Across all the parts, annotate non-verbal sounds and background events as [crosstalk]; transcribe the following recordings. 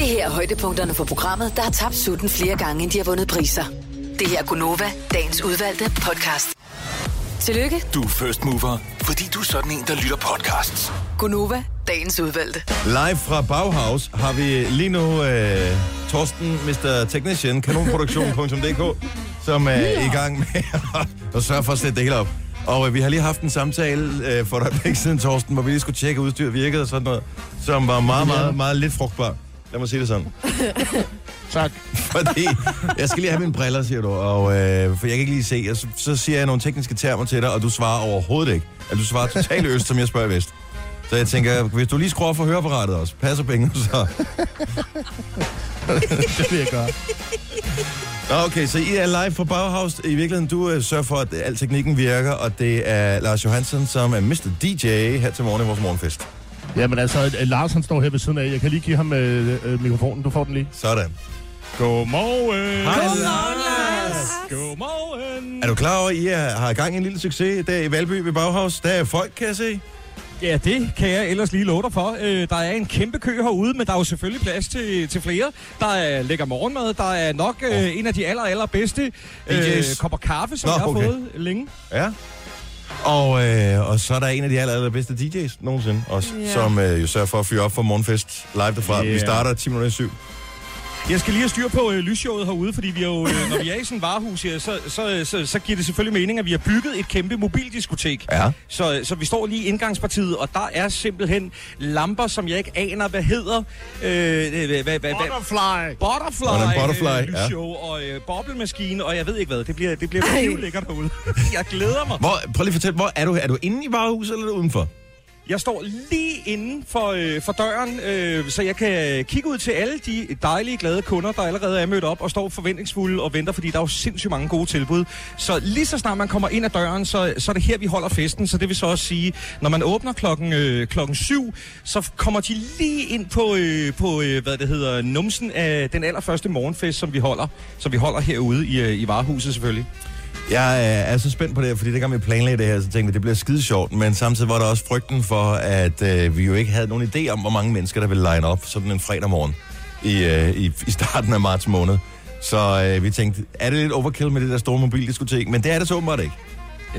Det her er højdepunkterne for programmet, der har tabt sutten flere gange, end de har vundet priser. Det her er Gunova, dagens udvalgte podcast. Tillykke, Du er first mover, fordi du er sådan en, der lytter podcasts. Gunova, dagens udvalgte. Live fra Bauhaus har vi lige nu øh, Torsten, Mr. Technician, kanonproduktion.dk, som er i gang med at, at sørge for at sætte det hele op. Og øh, vi har lige haft en samtale øh, for et øjeblik siden, Torsten, hvor vi lige skulle tjekke, at udstyret virkede og sådan noget, som var meget, meget, meget lidt frugtbar. Lad mig sige det sådan. [laughs] Tak. Fordi jeg skal lige have mine briller, siger du, og, øh, for jeg kan ikke lige se. Og så, så siger jeg nogle tekniske termer til dig, og du svarer overhovedet ikke. At du svarer totalt øst, som jeg spørger vest. Så jeg tænker, hvis du lige skruer for høreapparatet også, passer penge, så... [laughs] Det vil jeg gøre. Nå, okay, så I er live fra Bauhaus. I virkeligheden, du øh, sørger for, at al teknikken virker, og det er Lars Johansson, som er Mr. DJ her til morgen i vores morgenfest. Jamen altså, øh, Lars han står her ved siden af. Jeg kan lige give ham øh, øh, mikrofonen. Du får den lige. Sådan. Godmorgen. Hej, Godmorgen. Er du klar over, at I er, har gang i en lille succes der i Valby ved Bauhaus? Der er folk, kan jeg se. Ja, det kan jeg ellers lige love dig for. Øh, der er en kæmpe kø herude, men der er jo selvfølgelig plads til, til flere. Der er lækker morgenmad. Der er nok øh, en af de aller, aller bedste øh, DJ's. kopper kaffe, som Nå, jeg har okay. fået længe. Ja. Og, øh, og så er der en af de aller, allerbedste DJ's nogensinde også, yeah. som øh, jo sørger for at fyre op for morgenfest live derfra. Yeah. Vi starter 10 minutter i. Jeg skal lige have styr på øh, lysshowet herude, fordi vi er jo, øh, når vi er i sådan en varehus her, så, så, så, så giver det selvfølgelig mening, at vi har bygget et kæmpe mobildiskotek. Ja. Så, så vi står lige i indgangspartiet, og der er simpelthen lamper, som jeg ikke aner, hvad hedder. Øh, hvad, hvad, hvad, Butterfly. Butterfly, Og den butterfly, øh, ja. lysshow og øh, boblemaskine, og jeg ved ikke hvad. Det bliver, det bliver helt lækkert herude. [laughs] jeg glæder mig. Hvor, prøv lige at fortælle, hvor er du? Er du inde i varehuset eller er du udenfor? Jeg står lige inden for, øh, for døren, øh, så jeg kan kigge ud til alle de dejlige, glade kunder, der allerede er mødt op og står forventningsfulde og venter, fordi der er jo sindssygt mange gode tilbud. Så lige så snart man kommer ind ad døren, så, så er det her, vi holder festen. Så det vil så også sige, når man åbner klokken, øh, klokken syv, så kommer de lige ind på, øh, på øh, hvad det hedder, numsen af den allerførste morgenfest, som vi holder, som vi holder herude i, øh, i varehuset selvfølgelig. Jeg øh, er så spændt på det her, fordi det gang vi planlagde det her, så tænkte vi, det bliver skide sjovt, men samtidig var der også frygten for, at øh, vi jo ikke havde nogen idé om, hvor mange mennesker, der ville line op sådan en fredag morgen i, øh, i, i starten af marts måned. Så øh, vi tænkte, er det lidt overkill med det der store mobildiskotek? Men det er det så åbenbart ikke.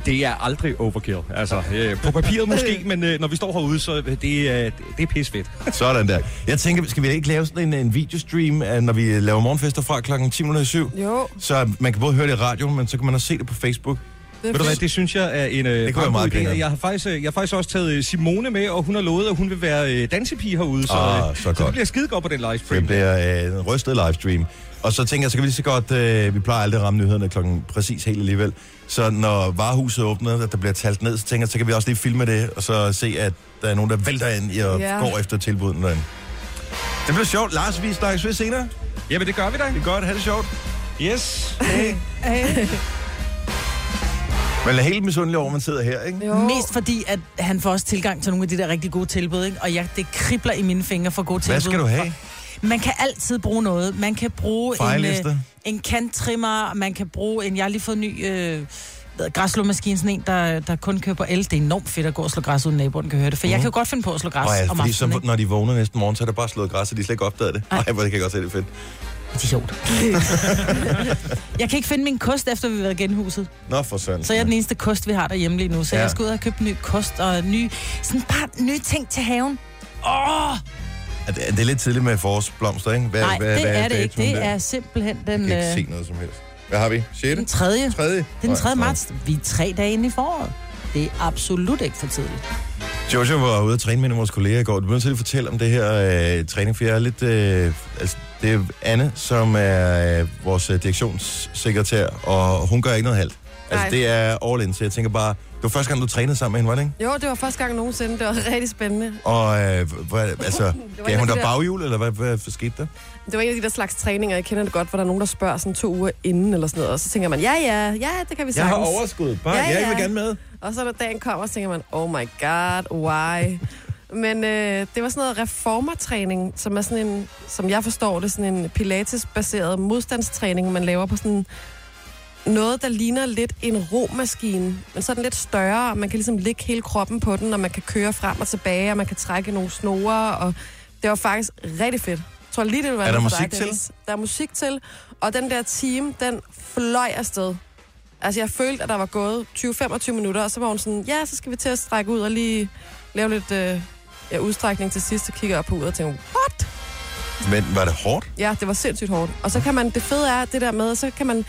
Det er aldrig overkill. Altså, øh, på papiret måske, [laughs] men øh, når vi står herude, så øh, det, er det er pisfedt. Sådan der. Jeg tænker, skal vi ikke lave sådan en, en videostream, øh, når vi laver morgenfester fra klokken 10.07? Jo, Så man kan både høre det i radioen, men så kan man også se det på Facebook. det Ved du hvad, det synes jeg er en øh, Det kunne meget idé. Jeg har, faktisk, øh, jeg har faktisk også taget øh, Simone med, og hun har lovet, at hun vil være øh, dansepige herude. Så, Ah, øh, så så godt. det bliver skide godt på den livestream. Det bliver øh, en rystet livestream. Og så tænker jeg, så kan vi lige så godt, øh, vi plejer aldrig at ramme nyhederne klokken præcis helt alligevel. Så når varehuset åbner, at der bliver talt ned, så tænker jeg, så kan vi også lige filme det, og så se, at der er nogen, der vælter ind og Ja. går efter tilbudene derinde. Det bliver sjovt. Lars, vi snakkes ved senere. Jamen, det gør vi da. Det er godt. Ha' det sjovt. Yes. Hey. Hey. Men er helt misundelig over, at man sidder her, ikke? Jo. Mest fordi, at han får også tilgang til nogle af de der rigtig gode tilbud, ikke? Og jeg, det kribler i mine fingre for gode tilbud. Hvad skal du have? Man kan altid bruge noget. Man kan bruge en, Fejliste? øh, en kanttrimmer, man kan bruge en... Jeg har lige fået en ny øh, hvad, græsslåmaskine, sådan en, der, der kun kører på el. Det er enormt fedt at gå og slå græs, uden naboen kan høre det. For jeg kan jo godt finde på at slå græs ja, om så, aftenen, ikke? når de vågner næsten morgen, så er der bare slået græs, og de slet ikke opdaget det. Nej, hvor det kan jeg godt se, det er fedt. Det er sjovt. jeg kan ikke finde min kost, efter vi har været genhuset. Nå, for søren. Så jeg er den eneste kost, vi har derhjemme lige nu. Så Ja. jeg skal ud og købe ny kost og ny, sådan bare nye ting til haven. Åh! Er det, er det lidt tidligt med forårsblomster, ikke? Hvad, Nej, hvad, det hvad er det ikke. Det der? er simpelthen den, Jeg kan ikke øh, se noget som helst. Hvad har vi? 6. den tredje. Det 3. er den 3. marts. Vi er tre dage inde i foråret. Det er absolut ikke for tidligt. Jojo var ude at træne med en af vores kolleger i går. Du bliver nødt til at fortælle om det her øh, træning, for jeg er lidt... Øh, altså, det er Anne, som er øh, vores øh, direktionssekretær, og hun gør ikke noget halvt. Altså, Nej. det er all in, så jeg tænker bare... Det var første gang, du trænede sammen med hende, var det ikke? Jo, det var første gang nogensinde. Det var [laughs] rigtig spændende. Og øh, hvad, [laughs] altså, var gav hun dig de der- baghjul, eller hvad, hvad, hvad skete der? Det var en af de der slags træninger, jeg kender det godt, hvor der er nogen, der spørger sådan to uger inden eller sådan noget. Og så tænker man, ja, ja, ja, det kan vi sagtens. overskud. Bare, Ja, jeg ja. vil gerne med. Og så når dagen kommer, så tænker man, oh my god, why? [laughs] Men øh, det var sådan noget reformertræning, som er sådan en, som jeg forstår det, sådan en pilates-baseret modstandstræning, man laver på sådan noget, der ligner lidt en romaskine, men så den lidt større, og man kan ligesom lægge hele kroppen på den, og man kan køre frem og tilbage, og man kan trække nogle snore, og det var faktisk rigtig fedt. tror lige, det være Er der musik til? Der er musik til, og den der time, den fløj afsted. Altså, jeg følte, at der var gået 20-25 minutter, og så var hun sådan, ja, så skal vi til at strække ud og lige lave lidt øh, ja, udstrækning til sidst, og kigger op på uret og tænker, what? Men var det hårdt? Ja, det var sindssygt hårdt. Og så kan man, det fede er det der med, så kan man,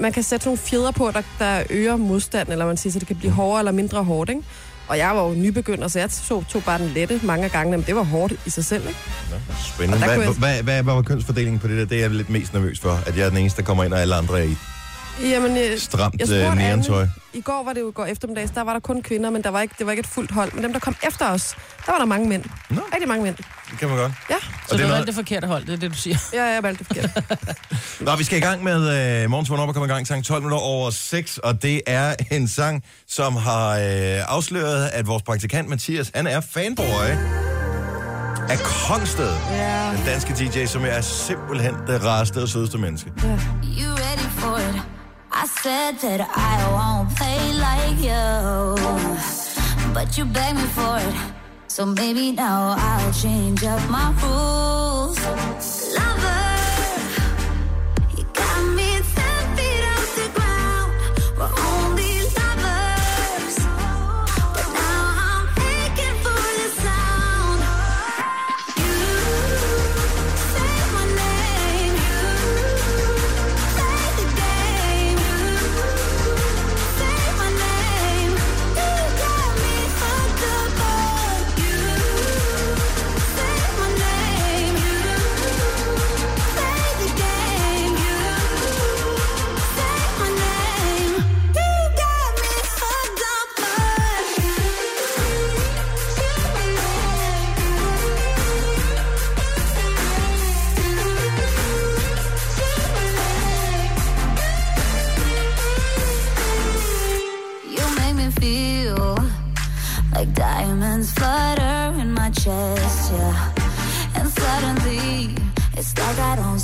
man kan sætte nogle fjeder på, der, der øger modstanden, eller man siger, så det kan blive hårdere eller mindre hårdt, ikke? Og jeg var jo nybegynder, så jeg tog, tog bare den lette mange gange, men det var hårdt i sig selv, ikke? Spændende. Og der Hvad, kunne hvad, jeg- hvad, hvad var kønsfordelingen på det der? Det er jeg lidt mest nervøs for, at jeg er den eneste, der kommer ind, og alle andre er i Jamen, øh, stramt jeg spurgte øh. Anne, I går var det jo går eftermiddags, der var der kun kvinder, men der var ikke, det var ikke et fuldt hold. Men dem, der kom efter os, der var der mange mænd. Nå. Rigtig mange mænd. Det kan man godt. Ja, Så Og det er var noget- alt det forkerte hold, det er det, du siger. ja jeg valgte det forkert. [laughs] Nå, vi skal i gang med øh, morgens op og komme i gang sang 12 minutter over 6, og det er en sang, som har øh, afsløret, at vores praktikant Mathias, han er fanboy af Kongsted. ja. Den danske DJ, som er simpelthen det rareste og sødeste menneske. You ready for it? I said that I won't play like you, but you begged me for it. So maybe now I'll change up my rules. Diamonds flutter in my chest, yeah. And suddenly, it's like I don't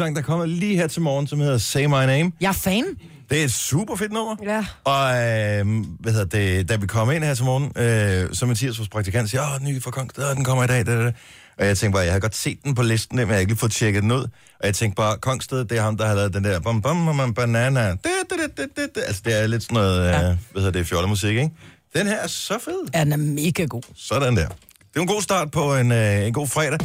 sang, der kommer lige her til morgen, som hedder Say My Name. Jeg er fan. Det er et super fedt nummer. Ja. Og øh, hvad hedder det, da vi kom ind her til morgen, øh, så Mathias, vores praktikant, siger, åh, ny fra Kongsted, og den kommer i dag. Da, da, da. Og jeg tænkte bare, jeg har godt set den på listen, men jeg har ikke fået tjekket den ud. Og jeg tænkte bare, Kongsted, det er ham, der har lavet den der bum bum, bum banana. Det, det, det, det, det, det. Altså, det er lidt sådan noget, ja. øh, hvad hedder det, fjollemusik, ikke? Den her er så fed. Ja, den er mega god. Sådan der. Det er en god start på en, øh, en god fredag.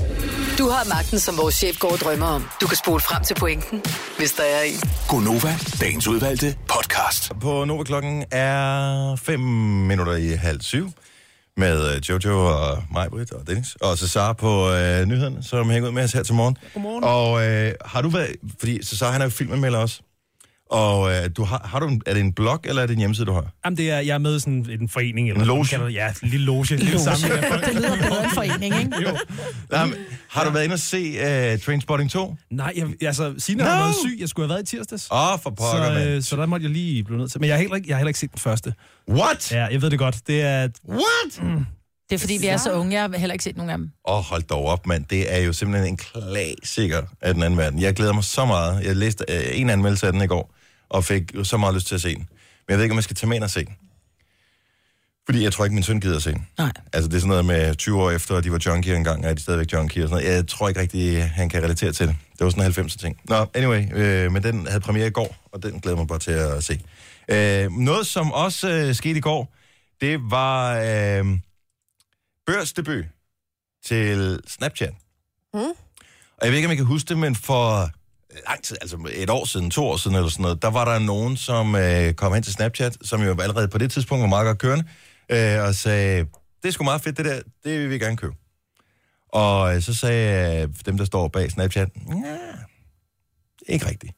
Du har magten, som vores chef går og drømmer om. Du kan spole frem til pointen, hvis der er en. Gonova, dagens udvalgte podcast. På Nova klokken er 5 minutter i halv syv. med øh, Jojo og Majbrit og Dennis. Og Cesar på øh, nyhederne, som hænger ud med os her til morgen. Godmorgen. Og øh, har du været... Fordi Cesar, han er jo filmanmelder også. Og øh, du har, har du en, er det en blog, eller er det en hjemmeside, du har? Jamen, det er, jeg er med i sådan en forening. Eller En loge? kalder det. Ja, en lille loge. En lille [laughs] folk. Det lyder bedre end forening, ikke? Jo. Nej, men, har du været inde og se uh, Trainspotting 2? Nej, jeg, altså, Signe No! har været syg. Jeg skulle have været i tirsdags. Åh, oh, for pokker, så, øh, så der måtte jeg lige blive nødt til. Men jeg har heller ikke, jeg har heller ikke set den første. What? Ja, jeg ved det godt. Det er... What? Det er fordi, vi er så unge. Jeg har heller ikke set nogen af dem. Åh, oh, hold dog op, mand. Det er jo simpelthen en klassiker af den anden verden. Jeg glæder mig så meget. Jeg læste øh, en anmeldelse af den i går, og fik så meget lyst til at se den. Men jeg ved ikke, om jeg skal tage med ind og se den. Fordi jeg tror ikke, min søn gider at se den. Nej. Altså, det er sådan noget med 20 år efter, at de var junkie engang, og er de stadigvæk junkie og sådan noget. Jeg tror ikke rigtig, han kan relatere til det. Det var sådan en 90'er ting. Nå, anyway, øh, men den havde premiere i går, og den glæder mig bare til at se. Øh, noget, som også øh, skete i går, det var øh, børsdebut til Snapchat. Mm. Og jeg ved ikke, om I kan huske det, men for lang tid, altså et år siden, to år siden eller sådan noget, der var der nogen, som øh, kom hen til Snapchat, som jo allerede på det tidspunkt var meget godt kørende, øh, og sagde, det er sgu meget fedt det der, det vil vi gerne købe. Og øh, så sagde øh, dem, der står bag Snapchat, ja, ikke rigtigt.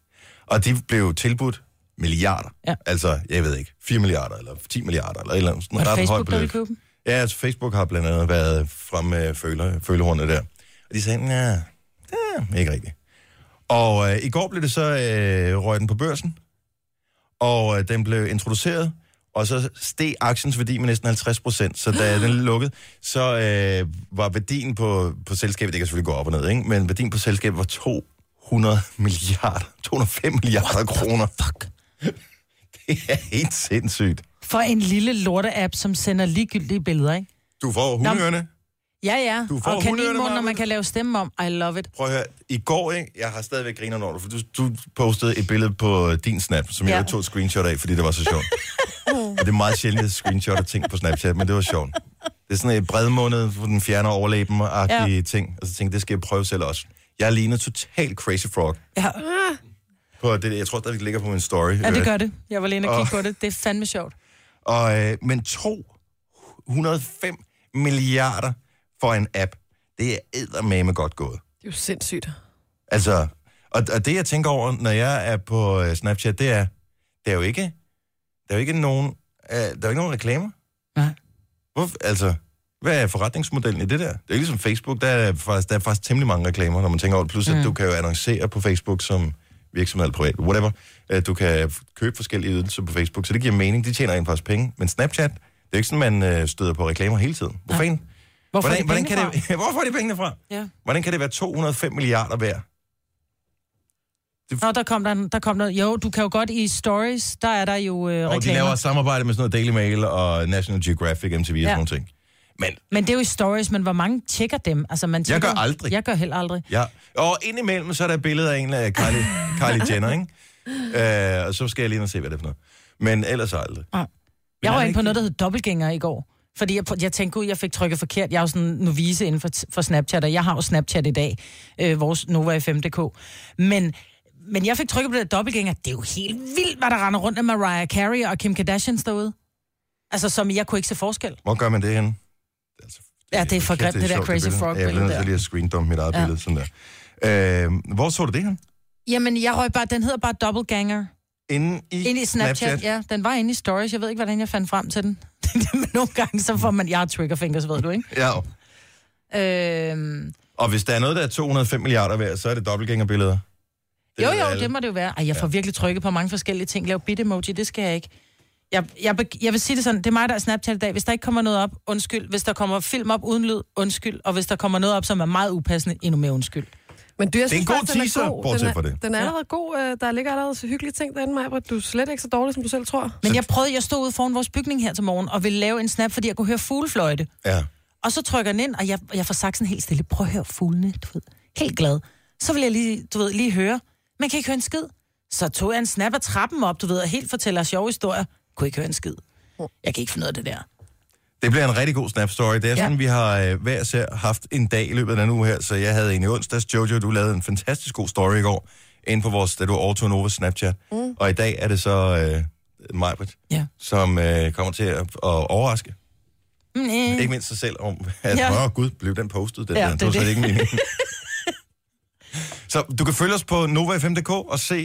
Og de blev tilbudt milliarder. Ja. Altså, jeg ved ikke, 4 milliarder eller 10 milliarder eller et eller andet. Sådan ret højt Facebook, der ville købe dem? Ja, altså Facebook har blandt andet været frem med føler, følehornet der. Og de sagde, ja, ja, ikke rigtigt. Og øh, i går blev det så øh, røget den på børsen, og øh, den blev introduceret, og så steg aktiens værdi med næsten 50 procent. Så da den [gasps] lukkede, så øh, var værdien på, på selskabet, det kan selvfølgelig gå op og ned, ikke? men værdien på selskabet var 200 milliarder, 205 milliarder kroner. Fuck. [laughs] Det er helt sindssygt. For en lille lorte-app, som sender ligegyldige billeder, ikke? Du får Nå, hundeørne. Ja, ja. Du får og kaninmund, når man kan lave stemme om. I love it. Prøv at høre, i går, ikke? Jeg har stadigvæk griner over for du, du postede et billede på din Snap, som ja. Jeg tog et screenshot af, fordi det var så sjovt. [laughs] og det er meget sjældent, at screenshotter ting på Snapchat, men det var sjovt. Det er sådan et bredmåned, hvor den fjerner overlæben-agtige ja. ting, og så tænkte jeg, det skal jeg prøve selv også. Jeg ligner totalt Crazy Frog. Ja, På det, jeg tror stadig, det ligger på min story. ja det gør det. Jeg var lige og kigge på det. Det er fandme sjovt. Og, øh, men 205 milliarder for en app, det er eddermame godt gået. Det er jo sindssygt. Altså, og, og det jeg tænker over, når jeg er på uh, Snapchat, det er, det er jo ikke, der er jo ikke nogen, uh, der er jo ikke nogen reklamer. Nej. Hvor, altså, hvad er forretningsmodellen i det der? Det er jo ligesom Facebook, der er, faktisk, der er faktisk temmelig mange reklamer, når man tænker over det. Plus, at Mm. du kan jo annoncere på Facebook som virksomhed eller privat, whatever. Du kan købe forskellige ydelser på Facebook, så det giver mening. De tjener rent faktisk penge. Men Snapchat, det er ikke sådan, man uh, støder på reklamer hele tiden. Hvor fanden? Hvorfor hvordan, er hvordan det kan det, [laughs] hvor får de pengene fra? Ja. Hvordan kan det være 205 milliarder værd? Nå, der kom der, en- der kom noget. Jo, du kan jo godt i stories, der er der jo øh, Og de reklamer. laver samarbejde med sådan noget Daily Mail og National Geographic, MTV og Ja. sådan nogle ting. Men Men det er jo i stories, men hvor mange tjekker dem? Altså, man tjekker, gør aldrig. Jeg gør heller aldrig. ja, og indimellem så er der et billede af en af Kylie, [laughs] Kylie Jenner, ikke? Øh, og så skal jeg lige ind og se, hvad det er for noget. Men ellers aldrig. Jeg er var inde på noget, der hed dobbeltgænger i går. Fordi jeg, jeg tænkte, gud, jeg fik trykket forkert. Jeg er jo sådan en novice inden for, for Snapchat, og jeg har jo Snapchat i dag, øh, vores Nova FM.dk. Men, men jeg fik trykket på det dobbeltgænger. Det er jo helt vildt, hvad der render rundt af Mariah Carey og Kim Kardashian derude. Altså, som jeg kunne ikke se forskel. Hvor gør man det henne? Altså, Ja, det er for grimt, det der sjovt, Crazy billede. Frog Ja, Jeg bliver nødt til billede lige at screendump mit eget Ja. billede, sådan der. Øh, hvor så du det hen? Jamen, jeg røg bare, den hedder bare dobbeltganger. Inde i, Inde i Snapchat, Snapchat, ja. Den var inde i stories. Jeg ved ikke, hvordan jeg fandt frem til den. [laughs] Men nogle gange, så får man, jeg har triggerfingers, ved du, ikke? Ja. Øhm, Og hvis der er noget, der er 205 milliarder værd, så er det dobbeltgængerbilleder. Det jo, jo, alle. det må det jo være. Ej, jeg får virkelig trykket på mange forskellige ting. Lav bit-emoji, det skal jeg ikke. Jeg, jeg, jeg vil sige det sådan, det er mig, der er Snapchat i dag. Hvis der ikke kommer noget op, undskyld. Hvis der kommer film op uden lyd, undskyld. Og hvis der kommer noget op, som er meget upassende, endnu mere undskyld. Men du, jeg Det er en god faktisk, den teaser, god. bortset er, fra det. Den er allerede god. øh, Der ligger allerede så hyggelige ting derinde, Maja. Du er slet ikke så dårlig, som du selv tror. Men jeg prøvede, jeg stod ude foran vores bygning her til morgen, og ville lave en snap, fordi jeg kunne høre fuglefløjte. Ja. Og så trykker den ind, og jeg, jeg får sagt sådan helt stille, prøv at høre fuglene, du ved. Helt glad. Så vil jeg lige, du ved, lige høre. Man kan ikke høre en skid. Så tog jeg en snap af trappen op, du ved, og helt fortæller sjove historier. Kunne ikke høre en skid. Jeg kan ikke finde ud af det der. Det bliver en rigtig god Snap Story. Det er sådan, ja. vi har øh, hver især haft en dag i løbet af den uge her, så jeg havde en i onsdags. Jojo, du lavede en fantastisk god story i går, inde på vores, da du overtog Nova Snapchat. Mm. Og i dag er det så øh, Majbrit, Ja. som øh, kommer til at, at overraske. Mm, Ikke mindst sig selv om, [laughs] at, Ja. åh gud, blev den postet? Den Ja, ja, det det er var slet ikke meningen. [laughs] Så du kan følge os på Nova5.dk og se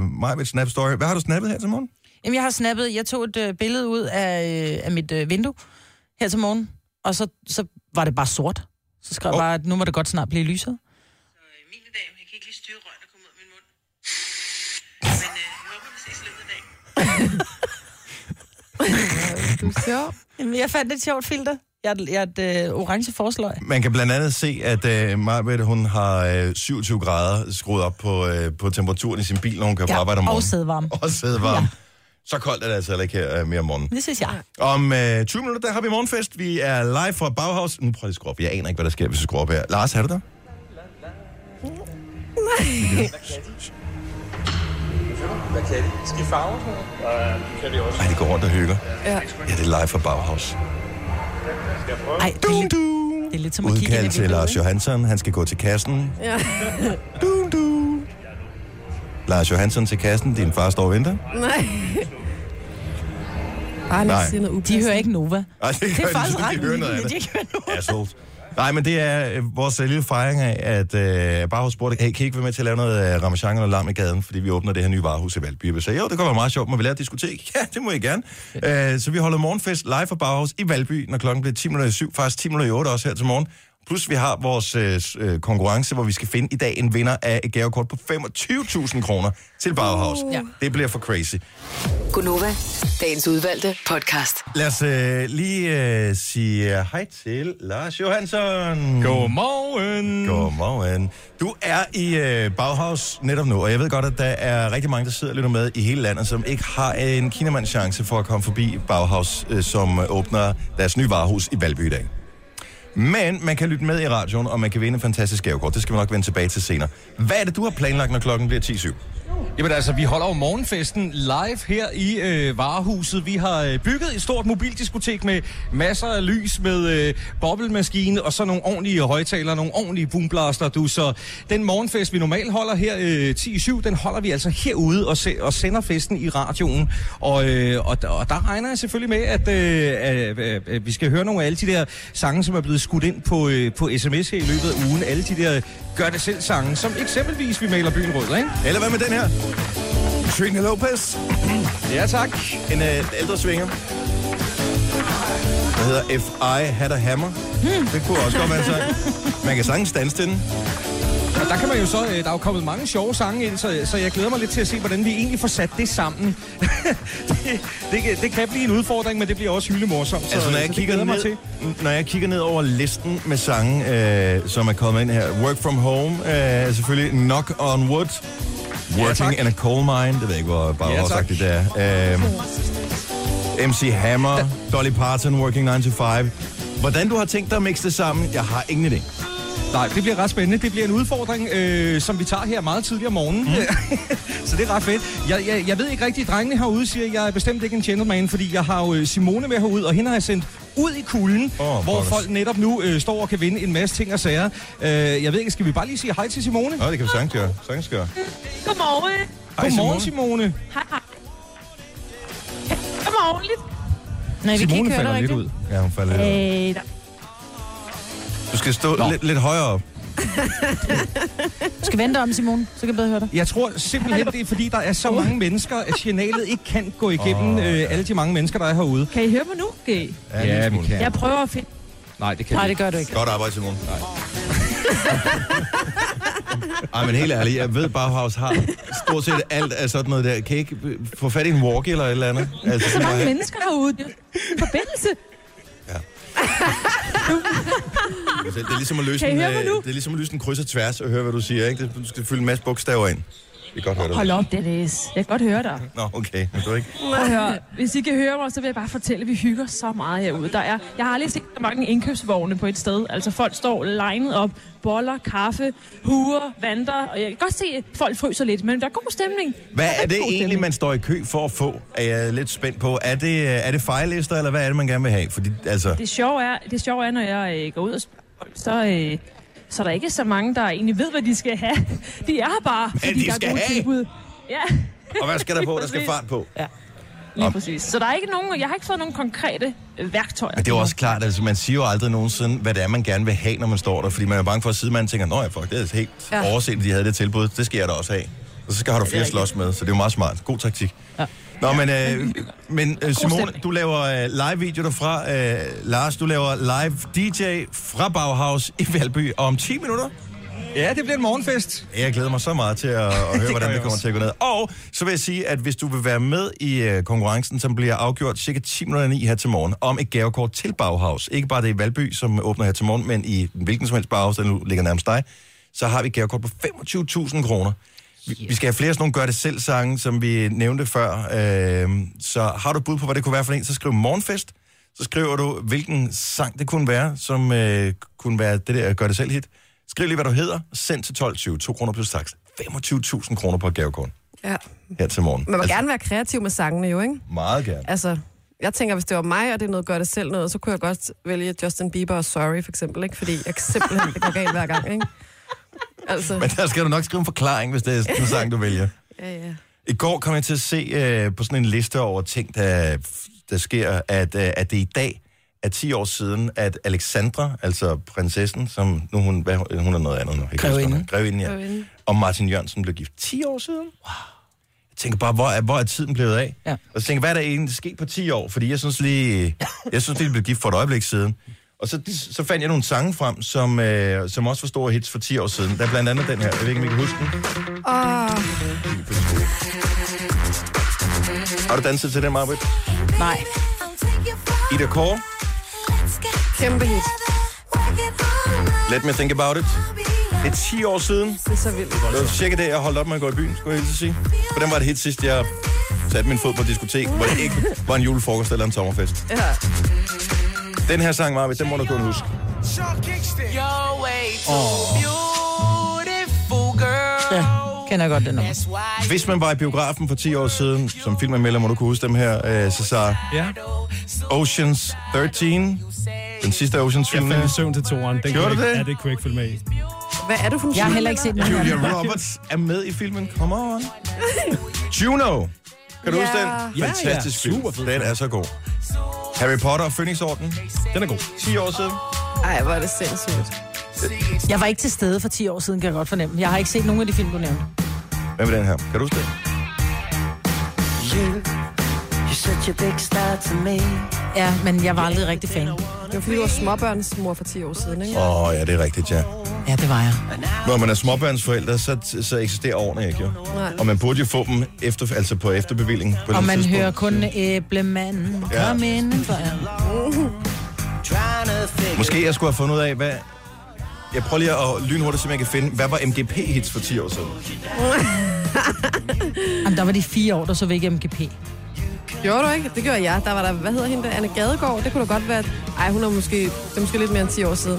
mig med Snap Story. Hvad har du snappet her til morgen? Jamen, jeg har snappet, jeg tog et øh, billede ud af, øh, af mit øh, vindue her til morgen, og så, så var det bare sort. Så skrev jeg Åh. bare, at nu må det godt snart blive lyset. Mine dame, jeg kan ikke lige styre røgen, der kommer ud af min mund. Men øh, jeg håber, vi ses i løbet af dagen. [laughs] Du er sjov. Jamen, jeg fandt et sjovt filter. Jeg er, jeg er et øh, orange forsløg. Man kan blandt andet se, at uh, Marbet, hun har uh, 27 grader skruet op på, uh, på temperaturen i sin bil, når hun kører på arbejde om og morgenen. sædvarme. Og sædvarme. Ja. Så koldt er det altså ikke her uh, mere om morgenen. Det synes jeg. Om øh, 20 minutter, der har vi morgenfest. Vi er live fra Bauhaus. Nu prøver jeg at skrue op. Jeg aner ikke, hvad der sker, hvis vi skruer op her. Lars, er du der? Hvad kan de? Skal I farve? kan vi også. Nej, det går rundt og hygger. Ja. Ja, det er live fra Bauhaus. Ej, det er, lidt, det er lidt som at kigge ind Udkald i til vinduet, Lars ikke? Johansson. Han skal gå til kassen. Ja. Du, du. Lars Johansson til kassen. Din far står og venter. Nej. Bare Nej. ikke sige noget De hører ikke Nova. Ej, det, Det er faktisk de, ret de hører noget andet. de hører Nova. Assholes. Nej, men det er øh, vores øh, lille fejring af, at øh, Bauhaus spurgte, hey, kan I ikke være med til at lave noget øh, ramachan eller lam i gaden, fordi vi åbner det her nye varehus i Valby. Vi sagde, jo, det kunne være meget sjovt, må vi lave et diskotek? [laughs] Ja, det må I gerne. Øh, så vi holder morgenfest live fra Bauhaus i Valby, når klokken bliver 10 minutter i syv, faktisk 10 minutter i 8 også her til morgen. Plus vi har vores øh, øh, konkurrence, hvor vi skal finde i dag en vinder af et gavekort på 25.000 kroner til Bauhaus. Ja. Det bliver for crazy. Gunova, dagens udvalgte podcast. Lad os øh, lige øh, sige øh, hej til Lars Johansson. Godmorgen. Godmorgen. Du er i øh, Bauhaus netop nu, og jeg ved godt, at der er rigtig mange, der sidder lytter med i hele landet, som ikke har en kinamands chance for at komme forbi Bauhaus, øh, som åbner deres nye varehus i Valby i dag. Men man kan lytte med i radioen, og man kan vinde en fantastisk gavekort. Det skal vi nok vende tilbage til senere. Hvad er det, du har planlagt, når klokken bliver 10.07? Jamen altså, vi holder jo morgenfesten live her i øh, varehuset. Vi har øh, bygget et stort mobildiskotek med masser af lys, med øh, boblemaskine og så nogle ordentlige højtalere, nogle ordentlige boomblaster. Du. Så den morgenfest, vi normalt holder her øh, 10-7, den holder vi altså herude og, se, og sender festen i radioen. Og, øh, og, og der regner jeg selvfølgelig med, at øh, øh, øh, vi skal høre nogle af alle de der sange, som er blevet skudt ind på, øh, på sms her i løbet af ugen. Alle de der gør det selv sange, som eksempelvis vi maler byen rød, ikke? Eller hvad med den her? Trina Lopez. Ja, tak. En øh, ældre svinger. Der hedder If I Had a Hammer. Hmm. Det kunne også godt være en sang. Man kan sagtens danse til den. Og der kan man jo så, øh, der er jo kommet mange sjove sange ind, så, så jeg glæder mig lidt til at se, hvordan vi egentlig får sat det sammen. [laughs] det, det, kan- det kan blive en udfordring, men det bliver også hyldemorsomt. Så, Altså, når så jeg, det kigger ned, til. når jeg kigger ned over listen med sange, øh, som er kommet ind her. Work From Home øh, selvfølgelig Knock On Wood. Working tak. in a Coal Mine. Det ved jeg ikke, hvor bare Ja, ja, tak. det er. Øh, MC Hammer, Dolly Parton, Working 9 to 5. Hvordan du har tænkt dig at mixe det sammen, jeg har ingen idé. Nej, det bliver ret spændende. Det bliver en udfordring, øh, som vi tager her meget tidligere om morgenen. Mm. [laughs] så det er ret fedt. Jeg, jeg, jeg ved ikke rigtigt, drengene herude siger, at jeg er bestemt ikke en gentleman, fordi jeg har jo øh, Simone med herude, og hende har jeg sendt ud i kulden, oh, hvor pokkers. folk netop nu øh, står og kan vinde en masse ting og sager. Øh, jeg ved ikke, skal vi bare lige sige hej til Simone? Nå, det kan vi sagtens gøre. Sagtens gøre. Godmorgen. Hej, Godmorgen, Simone. Simone. Hej, hej. Godmorgen. Nej, vi kan Simone ikke høre falder dig lidt ud. Ja, hun falder lidt ud. Øh, der. Skal stå lidt, lidt højere op. Du skal vente om, Simone, så kan jeg bedre høre dig. Jeg tror simpelthen, det er fordi, der er så mange mennesker, at signalet ikke kan gå igennem oh. øh, alle de mange mennesker, der er herude. Kan I høre mig nu? Okay. Ja, Ja, vi kan. Jeg prøver at finde... Nej, det kan Nej, det gør du ikke. Godt arbejde, Simone. Nej. [laughs] Ej, men helt ærligt, jeg ved, Bauhaus har stort set alt af sådan noget der. Kan I ikke få fat i en walkie eller et eller andet? Altså, sådan Mange mennesker herude. Det er en forbindelse. [laughs] Det er ligesom at løse en, øh, det er ligesom at løse en kryds og tværs og høre, hvad du siger, ikke? Det- Du skal fylde en masse bogstaver ind. Kan godt høre dig. Hold op, Dennis. Jeg kan godt høre dig. Nå, okay. Men du ikke... Prøv høre. Hvis I kan høre mig, så vil jeg bare fortælle, at vi hygger så meget herude. Der er, jeg har aldrig set så mange indkøbsvogne på et sted. Altså folk står legnet op, boller, kaffe, huer, vanter. Og jeg kan godt se, at folk fryser lidt, men der er god stemning. Hvad er det egentlig, stemning. man står i kø for at få? Er jeg lidt spændt på. Er det, er det fejlister, eller hvad er det, man gerne vil have? Fordi, altså... Det sjove er, det sjove er når jeg øh, går ud og så, øh, så er der ikke så mange, der egentlig ved, hvad de skal have. De er her bare, fordi de der er skal gode have? tilbud. Ja. Og hvad skal der på? Der skal fart på. Ja. Lige præcis. Så der er ikke nogen, jeg har ikke fået nogen konkrete øh, værktøjer. Men det er jo også klart, altså man siger jo aldrig nogensinde, hvad det er, man gerne vil have, når man står der. Fordi man er bange for, at sidemanden tænker, nå ja, fuck, det er helt ja. overset, at de havde det tilbud. Det skal jeg da også have. Og så skal har du flere slås med, så det er jo meget smart. God taktik. Ja. Nå, men, øh, men øh, Simone, du laver øh, live-video derfra. Øh, Lars, du laver live DJ fra Bauhaus i Valby om 10 minutter. Ja, det bliver en morgenfest. Jeg glæder mig så meget til at, at [laughs] høre, gør hvordan det kommer også. til at gå ned. Og så vil jeg sige, at hvis du vil være med i øh, konkurrencen, som bliver afgjort cirka 10 minutter i her til morgen, om et gavekort til Bauhaus, ikke bare det i Valby, som åbner her til morgen, men i hvilken som helst Bauhaus, der nu ligger nærmest dig, så har vi et gavekort på 25.000 kroner. Vi, vi skal have flere sådan nogle gør det selv sange, som vi nævnte før. Øh, så har du bud på, hvad det kunne være for en, så skriv morgenfest. Så skriver du, hvilken sang det kunne være, som øh, kunne være det der gør det selv hit. Skriv lige, hvad du hedder, send til 12.20, 2 kroner plus tax. 25.000 kroner på et gavekort Ja. her til morgen. Man må gerne være kreativ med sangene jo, ikke? Meget gerne. Altså, jeg tænker, hvis det var mig, og det er noget gør det selv noget, så kunne jeg godt vælge Justin Bieber og Sorry, for eksempel, ikke? Fordi jeg simpelthen, det går galt hver gang, ikke? [laughs] Altså, Men der skal du nok skrive en forklaring, hvis det er sådan en sang, du vælger. [laughs] ja, ja. I går kom jeg til at se øh, på sådan en liste over ting, der, der sker, at, øh, at det i dag er 10 år siden, at Alexandra, altså prinsessen, som nu hun, hvad, hun er noget andet nu. Grevinde. Grevinde, ja. Grevinde. Og Martin Jørgensen blev gift 10 år siden. Wow. Jeg tænker bare, hvor er, hvor er tiden blevet af? Ja. Og så tænker hvad er der egentlig sket på 10 år? Fordi jeg synes lige, jeg synes lige, de blev gift for et øjeblik siden. Og så, så fandt jeg nogle sange frem, som, øh, som også var store hits for 10 år siden. Der er blandt andet den her. Jeg ved ikke, om I kan huske den. Åh, Har du danset til den, Marbet? Nej. Ida Kåre, kæmpe hit. Let Me Think About It. Det er 10 år siden. Det er så vildt. Det var cirka det, jeg holdt op med at gå i byen, skulle jeg helt sige. For den var det hit sidst, jeg satte min fod på diskotek, hvor det ikke var en julefrokost eller en sommerfest. Ja. Den her sang, Marvitt, den må du kun huske. Ja, kender jeg godt det nummer. Hvis man var i biografen for 10 år siden, som filmanmelder, må du kunne huske dem her, øh, så så Ja. Oceans 13, den sidste Oceans-film. Jeg faldt i søvn til toeren. Den Gjorde du jeg det? Ja, det kunne jeg ikke følge med i. Hvad er du for en Jeg har film, heller ikke set af Julia. Roberts er med i filmen. Come on. [laughs] Juno. Kan du Ja. huske den? Ja, Fantastisk ja. film. Super fed Den er så god. Harry Potter og Phoenixorden. Den er god. 10 år siden. Ej, hvor er det sindssygt. Jeg var ikke til stede for 10 år siden, kan jeg godt fornemme. Jeg har ikke set nogen af de film, du nævnte. Hvad med den her? Kan du huske det? Ja, men jeg var aldrig rigtig fan. Det var fordi, du var småbørnsmor for 10 år siden, ikke? Åh, oh, ja, det er rigtigt, ja. Ja, det var jeg. Når man er småbørnsforældre, så, så eksisterer årene ikke, jo. Nej. Og man burde jo få dem efter, altså på efterbevilling. På Og man tidspunkt. hører kun æblemanden. Ja. Kom indenfor. Måske jeg skulle have fundet ud af, hvad... Jeg prøver lige at lynhurtigt, så jeg kan finde, hvad var MGP-hits for 10 år siden? Jamen, der var de fire år, der så vi ikke MGP. Gjorde du ikke? Det gjorde jeg. Der var der, hvad hedder hende der? Anne Gadegaard. Det kunne da godt være... Ej, hun er måske, det er måske lidt mere end 10 år siden.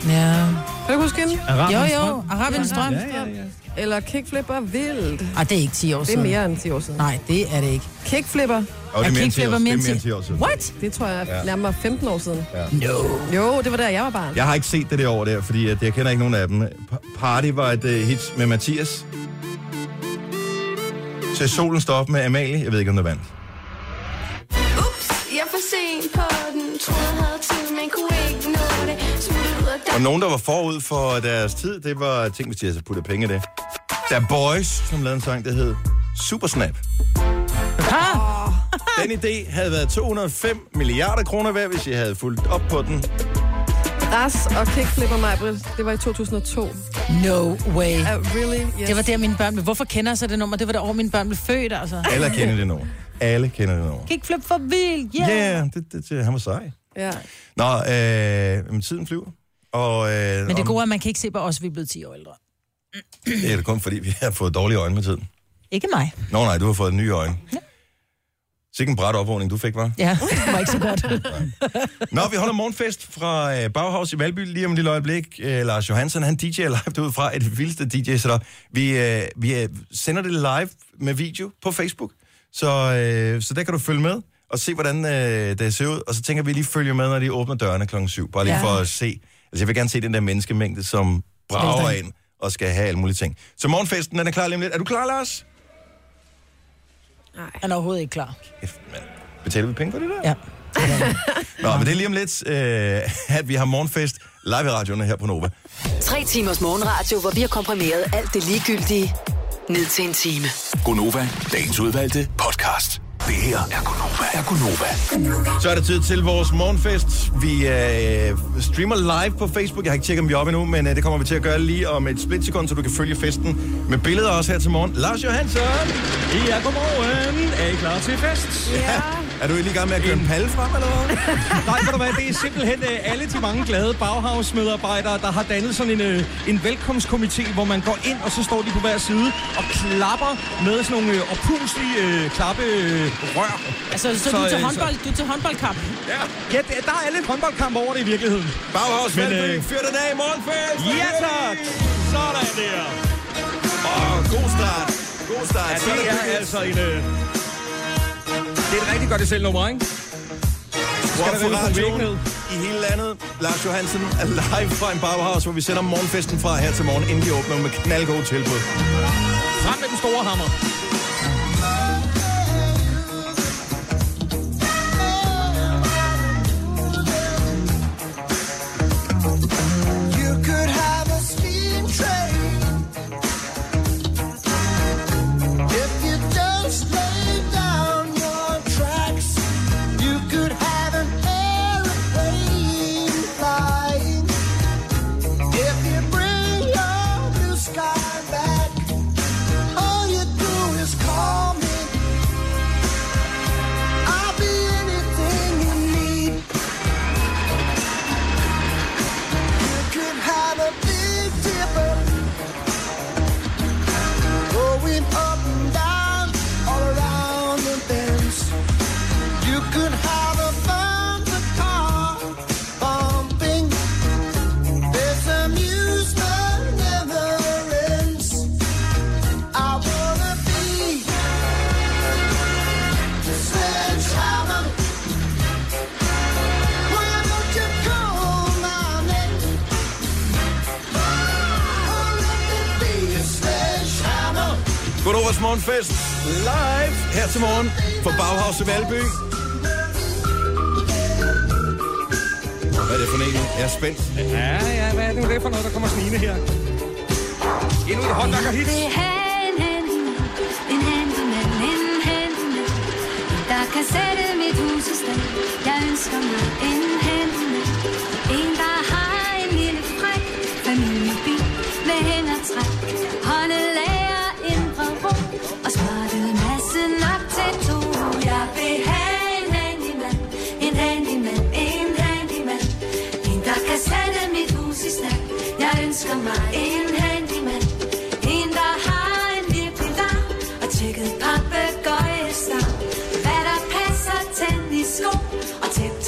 Kan Ja. du huske hende? Jo, Arabiens jo. drøm. Arabiens drøm. Ja, ja, ja. Eller Kickflipper Vildt. Ej, det er ikke 10 år Det er siden. mere end 10 år siden. Nej, det er det ikke. Kickflipper, Og det er Er mere end 10 år, mere er end mere end 10? 10 år siden. What? det tror jeg Ja. ja. nærmere 15 år siden. No. Jo, det var der, jeg var barn. Jeg har ikke set det det år der, fordi at jeg kender ikke nogen af dem. Pa- Party var et uh, hit med Mathias. Til solen står op med Amalie. Jeg ved ikke, om der vandt. Jeg for sent på den. Troede, jeg havde tid, men kunne ikke nå det. Smuttede ud af Og nogen, der var forud for deres tid, det var, tænk hvis de havde puttet penge i det. Der er Boys, som lavede en sang, der hed Supersnap. [laughs] Den idé havde været 205 milliarder kroner værd, hvis jeg havde fulgt op på den. Ras og Kickflipper mig, det var i 2002. No way. Uh, really? Yes. Det var der, mine børn blev... Hvorfor kender jeg så det nummer? Det var det år, mine børn blev født, altså. Alle kender det nummer. Alle kender det nummer. Kickflip for vildt, Ja, yeah. yeah, det, det, det, han var sej. Ja. Nå, øh, men tiden flyver. Og, øh, Men det gode er, at man kan ikke se på os, vi er blevet 10 år ældre. det er da kun fordi, vi har fået dårlige øjne med tiden. Ikke mig. Nå nej, du har fået nye øjne. Sikke en bræt opvågning, du fik, var. Ja, det var ikke så godt. [laughs] Nå, vi holder morgenfest fra øh, Bauhaus i Valby lige om et lille øjeblik. Øh, Lars Johansen, han DJ'er live derude fra et vildeste DJ setup. Vi, øh, vi øh, sender det live med video på Facebook, så, øh, så der kan du følge med og se, hvordan øh, det ser ud. Og så tænker vi lige følge med, når de åbner dørene klokken 7. Bare lige Ja. for at se. Altså, jeg vil gerne se den der menneskemængde, som brager ind og skal have alle mulige ting. Så morgenfesten, den er klar lige om lidt. Er du klar, Lars? Han er overhovedet ikke klar. Betaler vi penge for det der? Ja. [laughs] Nå, men det er lige om lidt, øh, at vi har morgenfest live i radioen her på Nova. Tre timers morgenradio, hvor vi har komprimeret alt det ligegyldige ned til en time. Gonova, dagens udvalgte podcast. Det her er Gonova. Er Gonova. Så er det tid til vores morgenfest. Vi øh, streamer live på Facebook. Jeg har ikke tjekket, om vi er oppe endnu, men øh, det kommer vi til at gøre lige om et splitsekund, så du kan følge festen med billeder også her til morgen. Lars Johansson! Ja, godmorgen. Er I klar til fest? Ja. Er du lige i gang med at køre en palle frem, eller hvad? [laughs] Nej, ved du hvad, det er simpelthen øh, alle de mange glade Bauhaus-medarbejdere, der har dannet sådan en, øh, en velkomstkomité, hvor man går ind, og så står de på hver side og klapper med sådan nogle øh, opuslige øh, klappe øh, rør. Altså, så, så du, er til øh, håndbold, du er til håndboldkamp? Ja, ja det, der er lidt håndboldkamp over det i virkeligheden. Bauhaus, Men, øh, fyr den af, morgenfest! Ja, tak! Sådan der. Åh, god start. God start. Ja, Så det er bygget. altså en... Øh, det er et rigtig godt det selv nummer, ikke? Skal på radioen i hele landet. Lars Johansen er live fra en Bauhaus, hvor vi sender morgenfesten fra her til morgen, inden de åbner med knaldgode tilbud. Frem med den store hammer. Her til morgen på Bauhaus i Valby. Hvad er det for en? Jeg er spændt. Ja, ja, hvad er det nu det for noget, der kommer snigende her? Endnu et håndværkerhit. vil have en handyman, en handyman, en handyman, der kan sætte mit hus i stand. Jeg ønsker mig en handyman,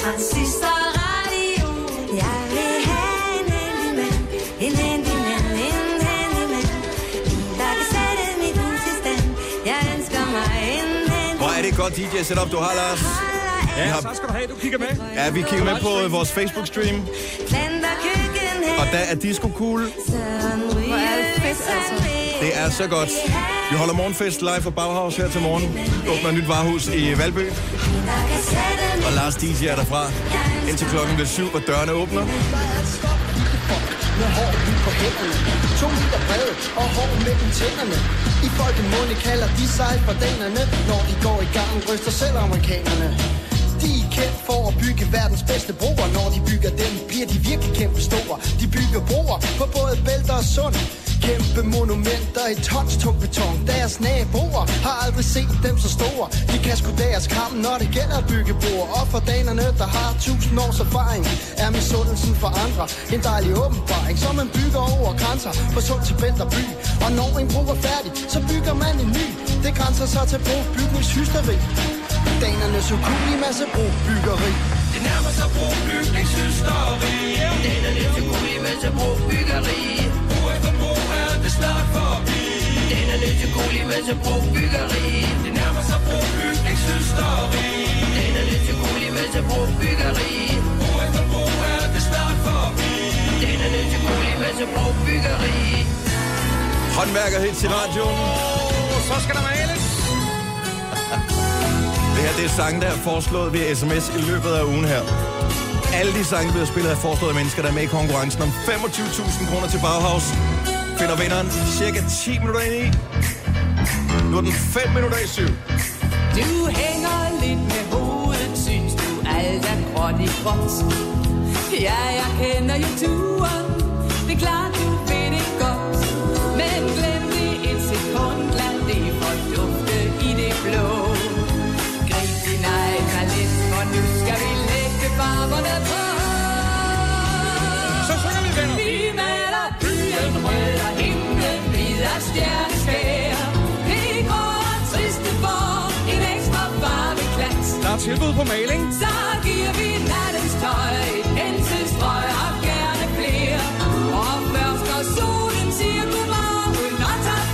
transistorradio. Jeg vil have en en handyman, en. En der kan sætte mit hus i stand. Jeg ønsker mig en handyman. Hvor er det godt DJ-setup, du har, Lars. Ja, har- så skal du have, du kigger med. Ja, vi kigger med på vores Facebook-stream, og der er disco cool. Hvor er det fedt, altså. Det er så godt. Vi holder morgenfest live fra Bauhaus her til morgen. Åbner et nyt varehus i Valby, og Lars DJ er derfra. Indtil klokken bliver syv, og dørene åbner. med hår på hænderne. To meter brede og hår mellem tænderne. I folkemunde kalder de sig for danerne. Når de går i gang, ryster selv amerikanerne. De er kendt for at bygge verdens bedste broer. Når de bygger dem, bliver de virkelig kæmpe store. De bygger broer på både bælter og sund. Kæmpe monumenter i tons tung beton. Deres naboer har aldrig set dem så store. De kan sgu deres kram, når det gælder at bygge broer. Og for danerne, der har tusind års erfaring, er misundelsen for andre en dejlig åbenbaring. Så man bygger over grænser på sund til bælt og by. Og når en bro er færdig, så bygger man en ny. Det grænser sig til brobygningshysteri. Danernes ukulige masse brobyggeri. Det nærmer sig brobygningshysteri. Danernes ukulige masse brobyggeri. Bro efter bro er det snart forbi. Danernes ukulige masse brobyggeri. Det nærmer sig brobygningshysteri. Danernes ukulige masse brobyggeri. Bro efter bro er det snart forbi. Danernes ukulige masse brobyggeri. Håndværker hit til radioen. Så skal der males. [laughs] Det her det er sange, der er foreslået via sms i løbet af ugen her. Alle de sange, der bliver spillet, er foreslået af mennesker, der er med i konkurrencen om 25.000 kroner til Bauhaus. Finder vinderen cirka 10 minutter ind i. Nu er den 5 minutter i syv. Du hænger lidt med hovedet, synes du alt er gråt i gråt. Ja, jeg kender jo turen, det er klart, du ved det godt. Men glem det et sekund, lad det fordufte i det blå. Grib din egen talent, for nu skal vi lægge barberne på. Tilbud på maling. Så giver vi nattens tøj et penselstrøg og gerne flere. Og først når solen siger godmorgen og tager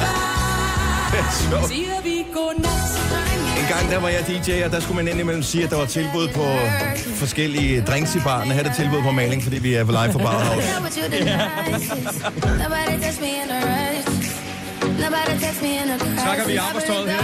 Sjovt. siger vi godnat. En gang der var jeg DJ, og der skulle man indimellem sige, at der var tilbud på forskellige drinks i baren. Her er der tilbud på maling, fordi vi er live på [laughs] me in a crash. Snakker vi arbejdstøjet her,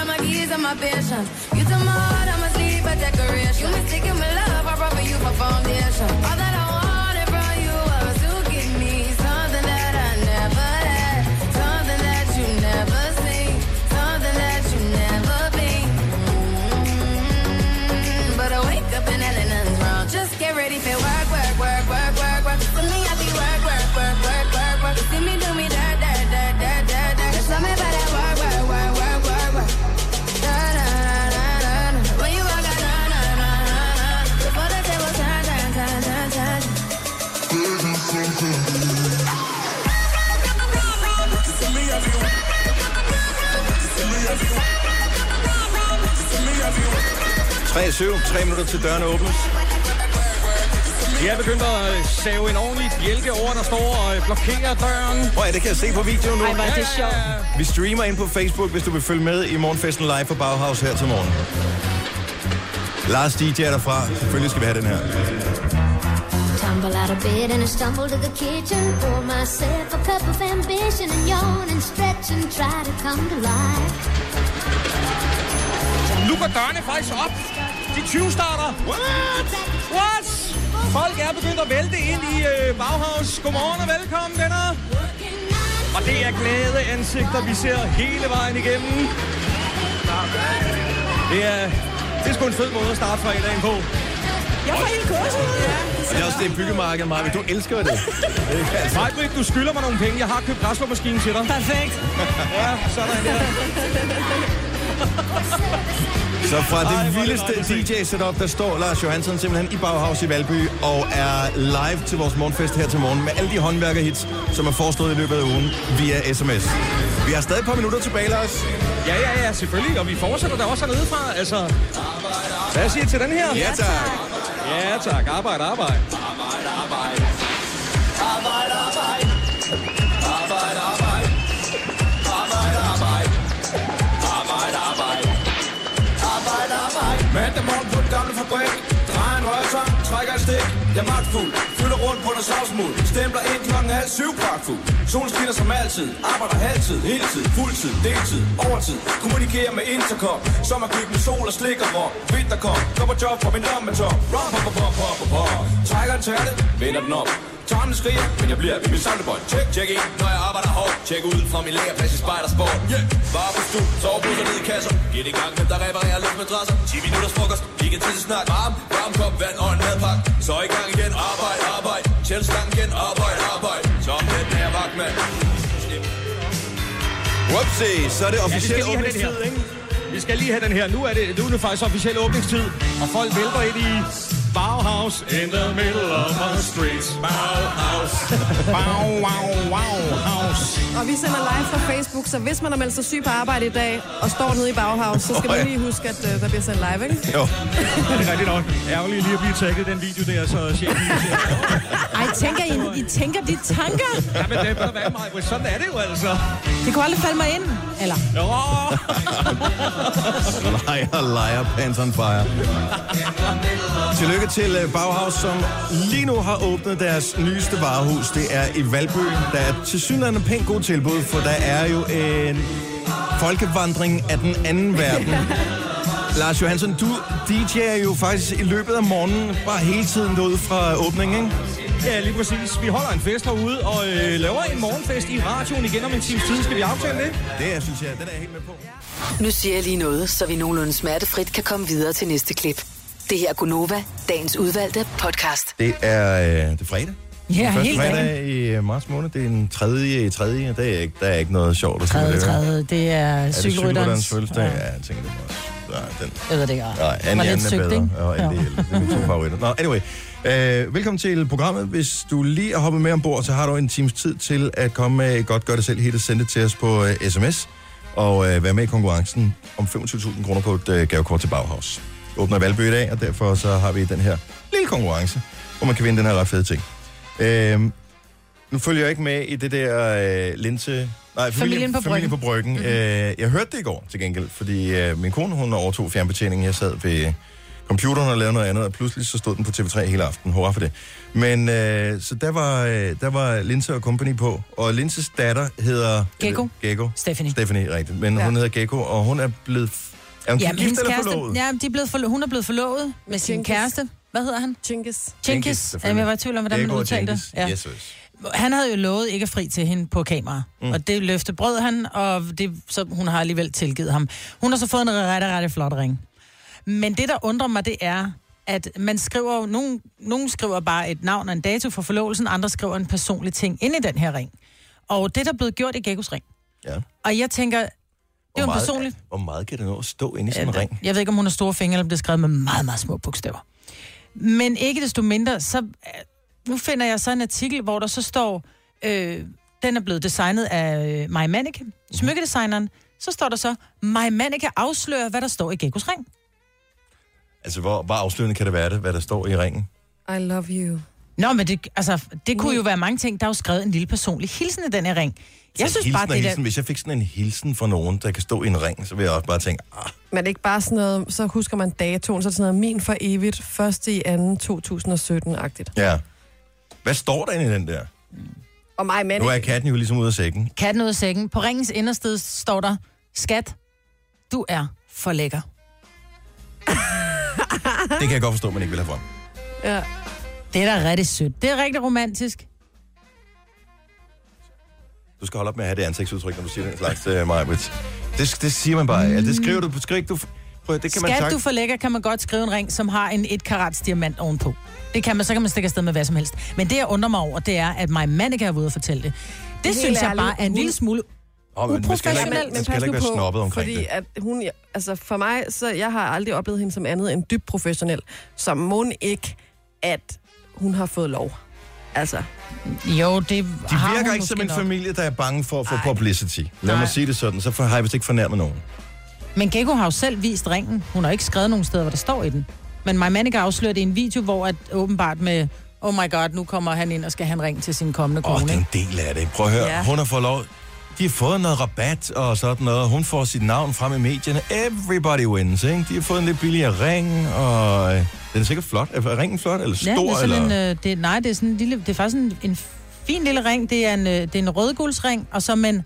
All took my patience. You took my heart, I'm asleep, a decoration. You mistaken my love, I brought for you for foundation. All that I wanted from you was to give me something that I never had, something that you never seen, something that you never been. Mm, But I wake up and nothing's wrong. Just get ready for work, work, 3-7, 3 minutter til dørene åbnes. De er begyndt at save en ordentlig bjælke over, der står og øh, blokerer døren. Hvor er det kan jeg se på videoen nu. Ej, hvor er det sjovt. Vi streamer ind på Facebook, hvis du vil følge med i morgenfesten live på Bauhaus her til morgen. Lars DJ er derfra. Selvfølgelig skal vi have den her. Tumble out of bed and I stumble to the kitchen Pour myself a cup of ambition And yawn and stretch and try to come to life Nu går dørene faktisk op de 20 starter. What? What? Folk er begyndt at vælte ind i øh, Bauhaus. Godmorgen og velkommen, venner. Og det er glade ansigter, vi ser hele vejen igennem. Det er, det er sgu en fed måde at starte fredagen på. Jeg får helt kurset. Ja. Og det er også det byggemarked, Maja. Du elsker det. [laughs] altså. Majbrit, du skylder mig nogle penge. Jeg har købt græsslåmaskinen til dig. Perfekt. Ja, sådan der. [laughs] Så fra det Ej, vildeste. DJ-setup, der står Lars Johansson simpelthen i Bauhaus i Valby og er live til vores morgenfest her til morgen med alle de håndværkerhits, som er foreslået i løbet af ugen via sms. Vi har stadig et par minutter tilbage, Lars. Ja, ja, ja, selvfølgelig. Og vi fortsætter der også hernede fra. Altså, hvad siger til den her? Ja, tak. Ja, tak. Arbejde, arbejde. Mandag på fabrik Drejer en rørsang, trækker et stik. Jeg er magtfuld, fylder rundt på noget sovsmuld Stempler ind klokken halv syv pragtfuld. Solen skinner som altid, arbejder halvtid, hele tid, fuldtid, deltid, overtid. Kommunikerer med intercom, som at købe med sol og slik og rom Vinterkom, kommer job fra min lomme tom Rom, pom, pom, pom, pom, pom, pom Trækker en tærte, vender den op. Tarmen skriger, men jeg bliver ved min samlebånd. Check, check ind, når jeg arbejder hårdt. Tjek ud fra min lagerplads i Spejdersport yeah. Bare på stu, sovepusser ned i kasser. Giv det i gang, hvem der reparerer luftmadrasser 10 minutters frokost, ikke tid til snak Varm, varm kop vand og en madpakke. Så i gang igen, arbejde, arbejde. Tjæl slangen igen, arbejde, arbejde. Som den her vagtmand Whoopsie, så er det Ja, vi officielt skal lige have den her. åbningstid, ikke? Vi skal lige have den her. Nu er det, nu er det faktisk officiel åbningstid, og folk vælter ind i Bauhaus in the middle of the street. Bauhaus. Bau, wow, wow, house. Og vi sender live fra Facebook, så hvis man har meldt sig syg på arbejde i dag og står nede i Bauhaus, så skal man ja. lige huske, at uh, der bliver sendt live, ikke? Jo. Det er rigtigt nok. Ærgerligt lige at blive tagget den video der, så chefen. Ej, tænker I, I tænker de tanker? Ja, men det er hvad mig. Sådan er det jo altså. Det kunne aldrig falde mig ind. Eller? Jo. Liar, liar, pants on fire. Tillykke til øh, Bauhaus, som lige nu har åbnet deres nyeste varehus. Det er i Valby. Der er til synligheden pænt god tilbud, for der er jo en folkevandring af den anden verden. Lars Johansson, du DJ'er jo faktisk i løbet af morgenen bare hele tiden derude fra åbningen, ikke? Ja, lige præcis. Vi holder en fest herude og øh, laver en morgenfest i radioen igen om en times tid. Skal vi aftale det? Det er, synes jeg, den er jeg helt med på. Nu siger jeg lige noget, så vi nogenlunde smertefrit kan komme videre til næste klip. Det her er Gunova, dagens udvalgte podcast. Det er, øh, det er fredag. Ja, første hele fredag dagen. i øh, marts måned. Det er den tredje i tredje. Det er ikke, der er ikke noget sjovt at sige. Tredje, ved det, vel? tredje, det er Er cykelrytterens fødselsdag? Ja, jeg tænker det også. Nej, den. Jeg ved det ikke. Nej, Var Anne er bedre. Og Ja. NDL. Det er mine to [laughs] favoritter. Nå, anyway. Øh, velkommen til programmet. Hvis du lige er hoppet med ombord, så har du en times tid til at komme med et godt gør det selv helt og sende det til os på øh, sms. Og øh, være med i konkurrencen om 25.000 kroner på et øh, gavekort til Bauhaus. Åbner Valby i dag, og derfor så har vi den her lille konkurrence, hvor man kan vinde den her ret fede ting. Øh, nu følger jeg ikke med i det der øh, linse... Nej, Familien på familien på Bryggen. bryggen. Øh, jeg hørte det i går til gengæld, fordi øh, min kone hun overtog fjernbetjeningen. Jeg sad ved computeren og lavede noget andet, og pludselig så stod den på TV3 hele aften. Hurra for det. Men øh, så der var, øh, der var Linse og company på, og Linses datter hedder... Gekko. Gekko. Stephanie. Stephanie, rigtigt. Men Ja. ja. hun hedder Gekko, og hun er blevet... Er hun Ja, gift eller kæreste, forlovet? ja, de er blevet forlo- hun er blevet forlovet med sin kæreste. Hvad hedder han? Chinkis. Chinkis. Jenkins, Jamen, jeg var i tvivl om, hvordan man Gekko og udtalte det. Jenkins. Yes, yes. Han havde jo lovet ikke at fri til hende på kamera. Mm. Og det løfte brød han, og det, så hun har alligevel tilgivet ham. Hun har så fået en ret, ret flot ring. Men det, der undrer mig, det er, at man skriver jo, nogen, nogen skriver bare et navn og en dato for forlovelsen, andre skriver en personlig ting ind i den her ring. Og det er der blevet gjort i Gekkos ring. Ja. Og jeg tænker, det er Hvor jo en meget, personlig... hvor meget kan det nå at stå inde i sådan en ring? Jeg ved ikke, om hun har store fingre, eller om det er skrevet med meget, meget små bogstaver. Men ikke desto mindre, så... Nu finder jeg så en artikel, hvor der så står... Øh, den er blevet designet af øh, Maja Manneke, smykkedesigneren. Så står der så, Maja Manneke afslører, hvad der står i Gekkos ring. Altså, hvor, hvor afslørende kan det være det, hvad der står i ringen? I love you. Nå, men det, altså, det kunne jo være mange ting. Der er jo skrevet en lille personlig hilsen i den her ring. Jeg Så synes hilsen bare, det hilsen. der... Hvis jeg fik sådan en hilsen fra nogen, der kan stå i en ring, så vil jeg også bare tænke, ah, Men ikke bare sådan noget, så husker man datoen, så er det sådan noget, min for evigt, 1. i 2. 2017-agtigt. ja. Hvad står der inde i den der? Og mig, mand. Nu er katten jo ligesom ude af sækken. Katten ud af sækken. På ringens indersted står der, skat, du er for lækker. [laughs] Det kan jeg godt forstå, man ikke vil have frem. Ja. Det er da rigtig sødt. Det er rigtig romantisk. Du skal holde op med at have det ansigtsudtryk, når du siger den slags, uh, Majbrit. Det, det siger man bare. Ja, det skriver du. Skriver ikke du. Prøv, det kan man Skat, sagt. du for lækker, kan man godt skrive en ring, som har en 1 karats diamant ovenpå. Det kan man, så kan man stikke afsted med hvad som helst. Men det, jeg undrer mig over, det er, at mig Mannika er ude og fortælle det. Det Helt synes jeg bare er en lille smule Åh, men man skal heller ikke, man skal ikke være snobbet omkring fordi det. at hun, altså for mig, så jeg har aldrig oplevet hende som andet end dybt professionel. Så må ikke, at hun har fået lov. Altså, Jo, det De har virker hun ikke som en nok. familie, der er bange for at få publicity. Lad Nej. mig sige det sådan, så har jeg vist ikke fornærmet nogen. Men Gekko har jo selv vist ringen. Hun har ikke skrevet nogen steder, hvad der står i den. Men afslører det i en video, hvor at åbenbart med, oh my god, nu kommer han ind og skal have en ring til sin kommende Åh, kone. det er en del af det. Prøv at høre, Ja. ja. hun har fået lov. De har fået noget rabat og sådan noget. Hun får sit navn frem i medierne. Everybody wins, ikke? De har fået en lidt billigere ring, og øh, den er sikkert flot. Er ringen flot, eller stor? Ja, det er sådan eller? en, øh, det, nej, det er sådan en lille, det er faktisk en, en fin lille ring. Det er en, øh, det er en rødguldsring, og så med en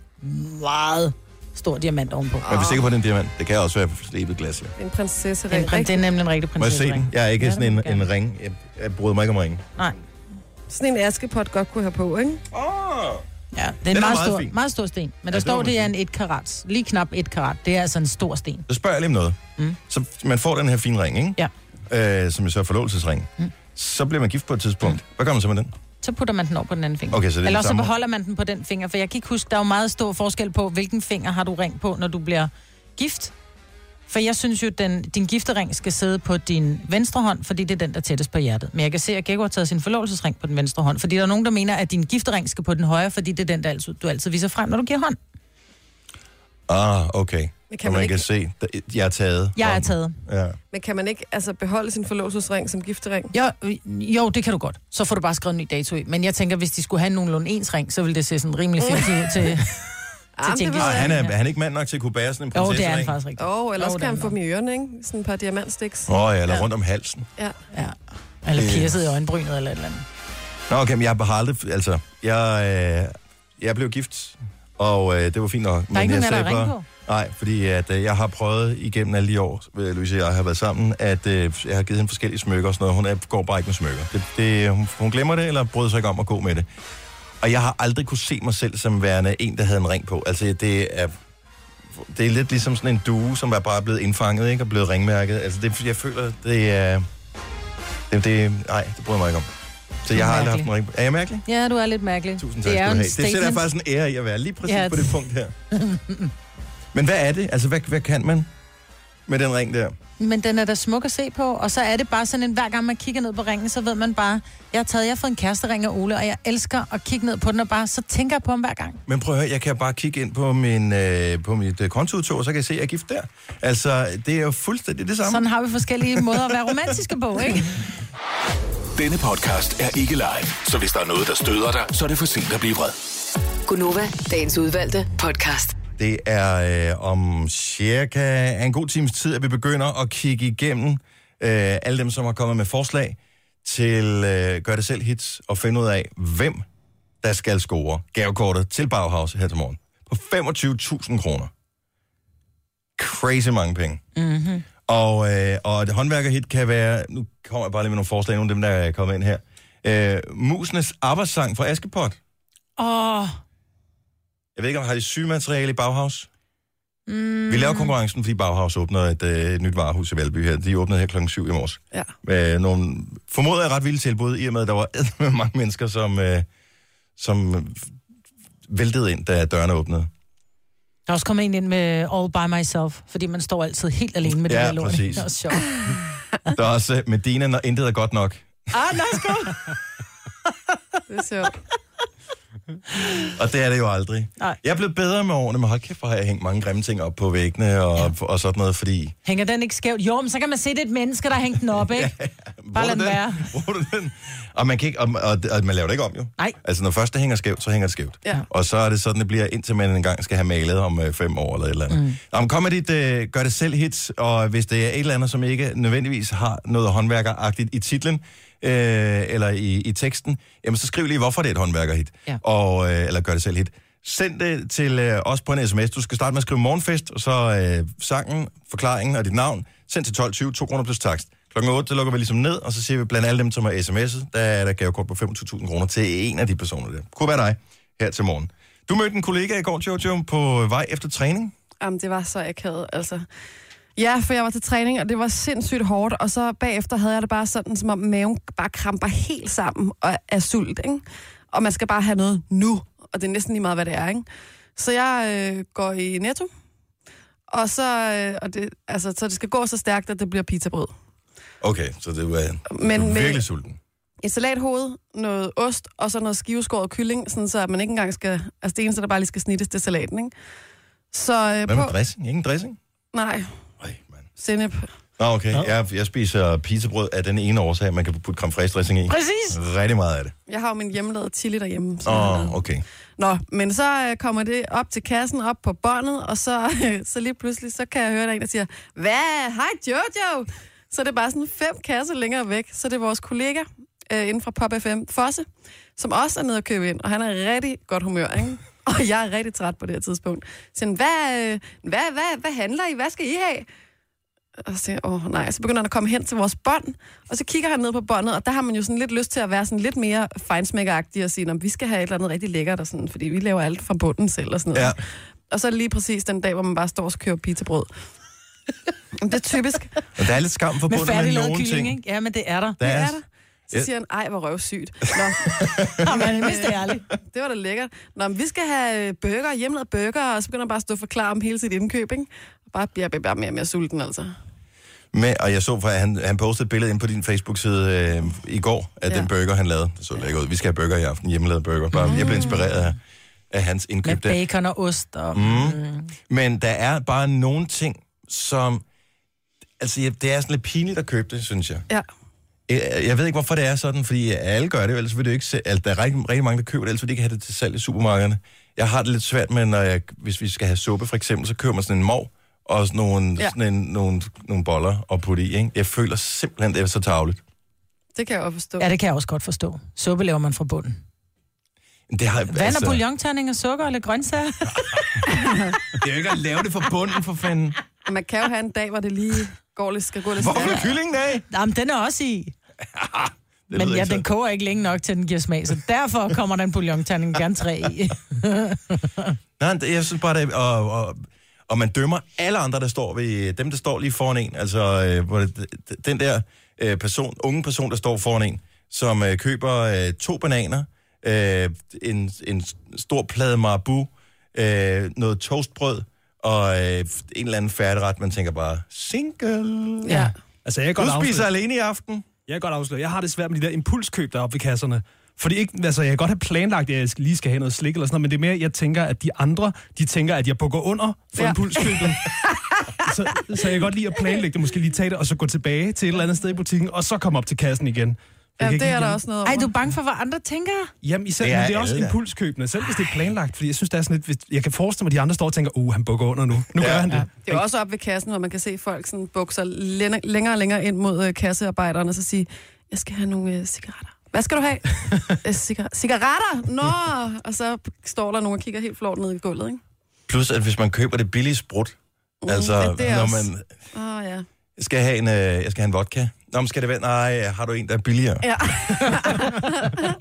meget stor diamant ovenpå. Er vi sikre på, at det er en diamant? Det kan også være slebet glas, ja. en prinsesse Det er, en, prin- det er nemlig en rigtig Må jeg se prinsessering. den? Jeg er ikke Ja, sådan en, en ring. Jeg, jeg bryder mig ikke om ringen. Nej. Sådan en askepot godt kunne have på, ikke? Åh! Ja, det er Den en er meget, meget stor, fin. meget stor sten. Men der Ja, det står, det er en 1 karat. Lige knap 1 karat. Det er altså en stor sten. Så spørger jeg lige om noget. Mm. Så man får den her fine ring, ikke? Ja. Øh, som jo så er forlovelsesring. Mm. Så bliver man gift på et tidspunkt. Mm. Hvad gør man så med den? Så putter man den over på den anden finger. Okay, så det er Eller så samme. beholder man den på den finger. For jeg kan ikke huske, der er jo meget stor forskel på, hvilken finger har du ring på, når du bliver gift. For jeg synes jo, den, din giftering skal sidde på din venstre hånd, fordi det er den, der er tættest på hjertet. Men jeg kan se, at Gekko har taget sin forlovelsesring på den venstre hånd. Fordi der er nogen, der mener, at din giftering skal på den højre, fordi det er den, der altid, du altid viser frem, når du giver hånd. Ah, okay. Men kan kan man, man kan ikke- se, der- jeg er taget. Jeg er taget. Ja. Men kan man ikke altså, beholde sin forlovelsesring som giftering? Jo, øh, jo, det kan du godt. Så får du bare skrevet en ny dato i. Men jeg tænker, hvis de skulle have nogenlunde ens ring, så ville det se sådan rimelig fint ud til... [laughs] til Jamen, Og jeg han er, ikke. er han ikke mand nok til at kunne bære sådan en Jo, prinsesse? det er han faktisk rigtigt. Åh, oh, ellers Jo, kan han få han dem i ørerne, ikke? Sådan et par diamantstiks. Åh, oh, ja, eller rundt om halsen. Ja. Ja. Eller piercet i øjenbrynet eller et eller andet. Nå, okay, men jeg har aldrig... Altså, jeg, øh, jeg blev gift, og øh, det var fint nok. Der er ikke jeg sagde bare- på? Nej, fordi at, øh, jeg har prøvet igennem alle de år, øh, Louise og jeg har været sammen, at øh, jeg har givet hende forskellige smykker og sådan noget. Hun er, går bare ikke med smykker. Det, det, hun, hun glemmer det, eller bryder sig ikke om at gå med det. Og jeg har aldrig kunne se mig selv som værende en, der havde en ring på. Altså, det er, det er lidt ligesom sådan en due, som er bare blevet indfanget, ikke? Og blevet ringmærket. Altså, det, jeg føler, det er... Det, det, nej, det bryder jeg mig ikke om. Så jeg har aldrig haft en ring. Er jeg mærkelig? Ja, du er lidt mærkelig. Tusind tak skal du have. Det sætter jeg faktisk en ære i at være lige præcis ja. på det punkt her. Men hvad er det? Altså, hvad, hvad kan man med den ring der? Men den er da smuk at se på, og så er det bare sådan en, hver gang man kigger ned på ringen, så ved man bare, jeg har taget, jeg har fået en kærestering af Ole, og jeg elsker at kigge ned på den, og bare, så tænker jeg på ham hver gang. Men prøv at høre, jeg kan bare kigge ind på, min, øh, på mit øh, kontoudtog, og så kan jeg se, at jeg er gift der. Altså, det er jo fuldstændig det samme. Sådan har vi forskellige måder at være romantiske på, ikke? [laughs] Denne podcast er ikke live, så hvis der er noget, der støder dig, så er det for sent at blive vred. Gunova, dagens udvalgte podcast. Det er øh, om cirka en god times tid, at vi begynder at kigge igennem øh, alle dem, som har kommet med forslag til øh, Gør det selv hits, og finde ud af, hvem der skal score gavekortet til Bauhaus her til morgen. På 25.000 kroner. Crazy mange penge. Mm-hmm. Og, øh, og et håndværkerhit kan være, nu kommer jeg bare lige med nogle forslag, nogle af dem, der er kommet ind her. Øh, Musenes arbejdssang fra Askepot. Åh, Jeg ved ikke, om har de sygemateriale i Bauhaus? mm, Vi laver konkurrencen, fordi Bauhaus åbner et, øh, et nyt varehus i Valby her. De åbnede her klokken 7 i morges. Ja. Med nogle, formodet er ret vilde tilbud, i og med, at der var [laughs] mange mennesker, som, øh, som væltede ind, da dørene åbnede. Der er også kommet en ind med All By Myself, fordi man står altid helt alene med det Ja, der lort. [laughs] præcis. Det er også sjovt. [laughs] Der er også øh, Medina, når intet er godt nok. Ah, nej, skål. Det er sjovt. Og det er det jo aldrig. Nej. Jeg er blevet bedre med årene, men hold kæft, hvor har jeg hængt mange grimme ting op på væggene og, ja. og sådan noget, fordi... Hænger den ikke skævt? Jo, men så kan man se, det er et menneske, der har hængt den op, [laughs] ikke? Bare lad den være. Bruger du den? Og man, kan ikke, og, og, og man laver det ikke om, jo. Nej. Altså, når først det hænger skævt, så hænger det skævt. Ja. Og så er det sådan, det bliver, indtil man engang skal have malet om øh, fem år eller et eller andet. Mm. Nå, men kom med dit øh, gør det selv hits, og hvis det er et eller andet, som ikke nødvendigvis har noget håndværkeragtigt i titlen, øh, eller i, i teksten, jamen så skriv lige, hvorfor det er et håndværkerhit. Ja. Og, øh, eller gør det selv hit. Send det til øh, os på en sms. Du skal starte med at skrive morgenfest, og så øh, sangen, forklaringen og dit navn. Send til 12.20, 2 kroner plus takst. Klokken 8, der lukker vi ligesom ned, og så siger vi blandt alle dem, som har sms'et, der er der gavekort på 25.000 kroner til en af de personer der. Kunne være dig her til morgen. Du mødte en kollega i går, Jojo, på vej efter træning. Jamen, det var så akavet, altså. Ja, for jeg var til træning, og det var sindssygt hårdt, og så bagefter havde jeg det bare sådan, som om maven bare kramper helt sammen og er sult, ikke? Og man skal bare have noget nu, og det er næsten lige meget, hvad det er, ikke? Så jeg øh, går i Netto, og så, øh, og det, altså, så det skal gå så stærkt, at det bliver pizzabrød. Okay, så det var Men du med- virkelig sulten. Et salathoved, noget ost, og så noget skiveskåret kylling, sådan så man ikke engang skal... Altså det eneste, der bare lige skal snittes, det er salaten, ikke? Så øh, Hvad på... med dressing? Ingen dressing? Nej. Sennep. Nå, okay. Jeg, jeg spiser pizzabrød af den ene årsag, at man kan putte creme fraiche dressing i. Præcis. Rigtig meget af det. Jeg har jo min hjemmelavede chili derhjemme. så- Åh, oh, okay. Nå, men så øh, kommer det op til kassen, op på båndet, og så, øh, [laughs] så lige pludselig, så kan jeg høre, der er en, der siger, hvad? Hej Jojo! Så er det bare sådan fem kasser længere væk. Så det er vores kollega øh, inden fra Pop FM, Fosse, som også er nede og købe ind, og han er rigtig godt humør, ikke? Og jeg er rigtig træt på det her tidspunkt. Så hvad, øh, hvad, hvad, hvad handler I? Hvad skal I have? Og så åh nej, så begynder han at komme hen til vores bånd, og så kigger han ned på båndet, og der har man jo sådan lidt lyst til at være sådan lidt mere fejnsmækkeragtig og sige, at vi skal have et eller andet rigtig lækkert, og sådan, fordi vi laver alt fra bunden selv og sådan noget. Ja. Og så er det lige præcis den dag, hvor man bare står og kører pizzabrød. det er typisk. Men der er lidt skam Med forbundet med, færdiglavet nogle kylling, ting. ikke? Ja, men det er der. Der Det er- er der. Så siger han, ej, hvor røvsygt. Nå. [laughs] Jamen, hvis det er ærligt. Det var da lækkert. Nå, men vi skal have burger, hjemmelavet burger, og så begynder han bare at stå og forklare om hele sit indkøb, ikke? Bare bliver bare mere og mere sulten, altså. Med, og jeg så, for han, han postede et billede ind på din Facebook-side øh, i går, af ja. Ja. den burger, han lavede. Det så lækker ud. Vi skal have burger i aften, hjemmelavet burger. Bare, mm. Jeg blev inspireret af, af hans Med indkøb der. bacon og ost og... Mm. Men der er bare nogle ting, som... Altså, ja, det er sådan lidt pinligt at købe det, synes jeg. Ja. Jeg jeg ved ikke, hvorfor det er sådan, fordi alle gør det, ellers vil det ikke se, altså, der er rigtig, rigtig mange, der køber det, ellers vil de ikke have det til salg i supermarkederne. Jeg har det lidt svært med, når jeg, hvis vi skal have suppe for eksempel, så køber man sådan en mov, og sådan nogle, ja. Sådan en, nogle, nogle boller og putte i. Ikke? Jeg føler simpelthen, det er så tavligt. Det kan jeg også forstå. Ja, det kan jeg også godt forstå. Suppe laver man fra bunden. Det, har, Vand og bouillonterning og sukker og lidt grøntsager. [laughs] det er jo ikke at lave det fra bunden, for fanden. Man kan jo have en dag, hvor det lige går lidt, skal gå lidt Hvorfor er kyllingen af? Jamen, den er også i. [laughs] ved Men ja, den koger ikke længe nok, til den giver smag, så derfor kommer der en bouillonterning gerne tre i. [laughs] Nej, det- jeg synes bare, det og, og, og man dømmer alle andre, der står ved, dem, der står lige foran en, altså øh, den der øh, person, unge person, der står foran en, som øh, køber øh, to bananer, øh, en, en stor plade marabu, øh, noget toastbrød, og øh, en eller anden færdigret, man tænker bare, single. Ja. Altså, jeg kan Du godt spiser afsløre- alene i aften. Jeg kan godt afsløre, jeg har det svært med de der impulskøb, der er oppe ved kasserne. Fordi ikke, altså, jeg kan godt have planlagt, at jeg skal- lige skal have noget slik eller sådan noget, men det er mere, jeg tænker, at de andre, de tænker, at jeg bukker under for Ja. ja. impulskøbet. [laughs] så, så jeg kan godt lide at planlægge det, måske lige tage det, og så gå tilbage til et eller andet sted i butikken, og så komme op til kassen igen. Ja, det er der også noget Ej, over. du er bange for, hvad andre tænker? Jamen, især, Det det er det er også alle, ja. impulskøbene, selv hvis det er planlagt, fordi jeg synes, det er sådan lidt, hvis, jeg kan forestille mig, at de andre står og tænker, uh, han bukker under nu. Nu Ja. gør han det. Det er jo også op ved kassen, hvor man kan se folk sådan bukser længere, længere og længere ind mod øh, kassearbejderne, og så sige, jeg skal have nogle øh, cigaretter. Hvad skal du have? [laughs] øh, cigar- cigaretter? Nå! Og så står der nogen og kigger helt flot ned i gulvet, ikke? Plus, at hvis man køber det billige sprut, altså, ja, det er når også- man Åh, oh, ja. jeg skal have en, øh, jeg skal have en vodka. Nå, men skal det være? Nej, har du en, der er billigere? Ja. [laughs] Og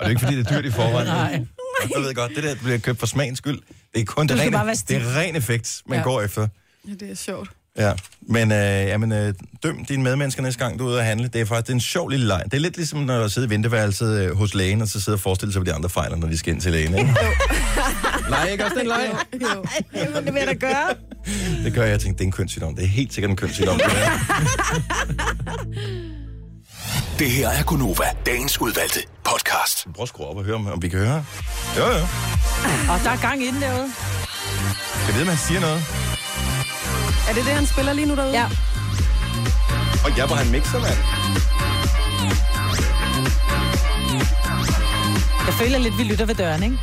det er ikke, fordi det er dyrt i forvejen. Nej. Jeg ved godt, det der bliver købt for smagens skyld. Det er kun det rene, det er ren effekt, man ja. går efter. ja, det er sjovt. Ja. Men, øh, jamen, øh, døm dine medmennesker næste gang, du er ude at handle. Det er faktisk det er en sjov lille leg. Det er lidt ligesom, når du sidder i venteværelset øh, hos lægen, og så sidder og forestiller sig, hvad de andre fejler, når de skal ind til lægen. Ikke? Nej, [laughs] ikke også den leg? Jo. Jamen, det vil jeg da gøre. Det gør jeg, jeg tænkte, det er en kønssygdom. Det er helt sikkert en kønssygdom. Det. [laughs] Det her er Gunova, dagens udvalgte podcast. Prøv at skrue op og høre, om, om vi kan høre. Jo, jo. Og der er gang i den derude. Jeg ved, man siger noget. Er det det, han spiller lige nu derude? Ja. Og jeg var han mixer, mand. Jeg føler lidt, vi lytter ved døren, ikke?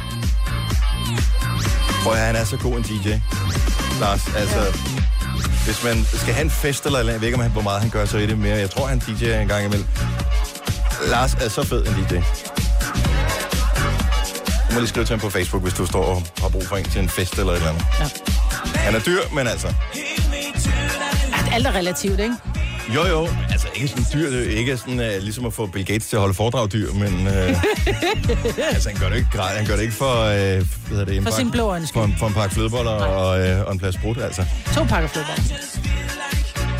Prøv at høre, han er så god en DJ. Lars, altså... Hvis man skal have en fest eller noget, jeg ved ikke, om han, hvor meget han gør sig i det mere. Jeg tror, han DJ en gang imellem. Lars er så fed en DJ. Må lige skrive til ham på Facebook, hvis du står og har brug for en til en fest eller et eller andet. Ja. Han er dyr, men altså... Alt er relativt, ikke? Jo, jo. Altså, ikke sådan dyr. Det er ikke sådan, uh, ligesom at få Bill Gates til at holde foredrag dyr, men... Uh, [laughs] altså, han gør det ikke. Han gør det ikke for... Uh, hvad hedder det, en For pakke- sin blå ønske. For, en- for en pakke flødeboller og, uh, og en plads brud, altså. To pakker flødeboller.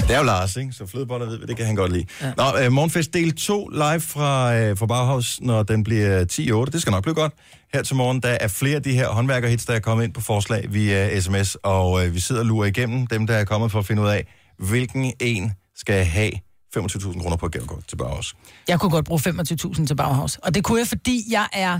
Det er jo Lars, ikke? Så flødeboller ved vi, det kan han godt lide. Ja. Nå, uh, Morgenfest del 2 live fra, uh, fra Bauhaus, når den bliver 10-8. Det skal nok blive godt. Her til morgen, der er flere af de her håndværkerhits, der er kommet ind på forslag via sms, og uh, vi sidder og lurer igennem dem, der er kommet for at finde ud af, hvilken en skal have 25.000 kroner på et gavekort til Bauhaus. Jeg kunne godt bruge 25.000 til Bauhaus. Og det kunne jeg, fordi jeg er...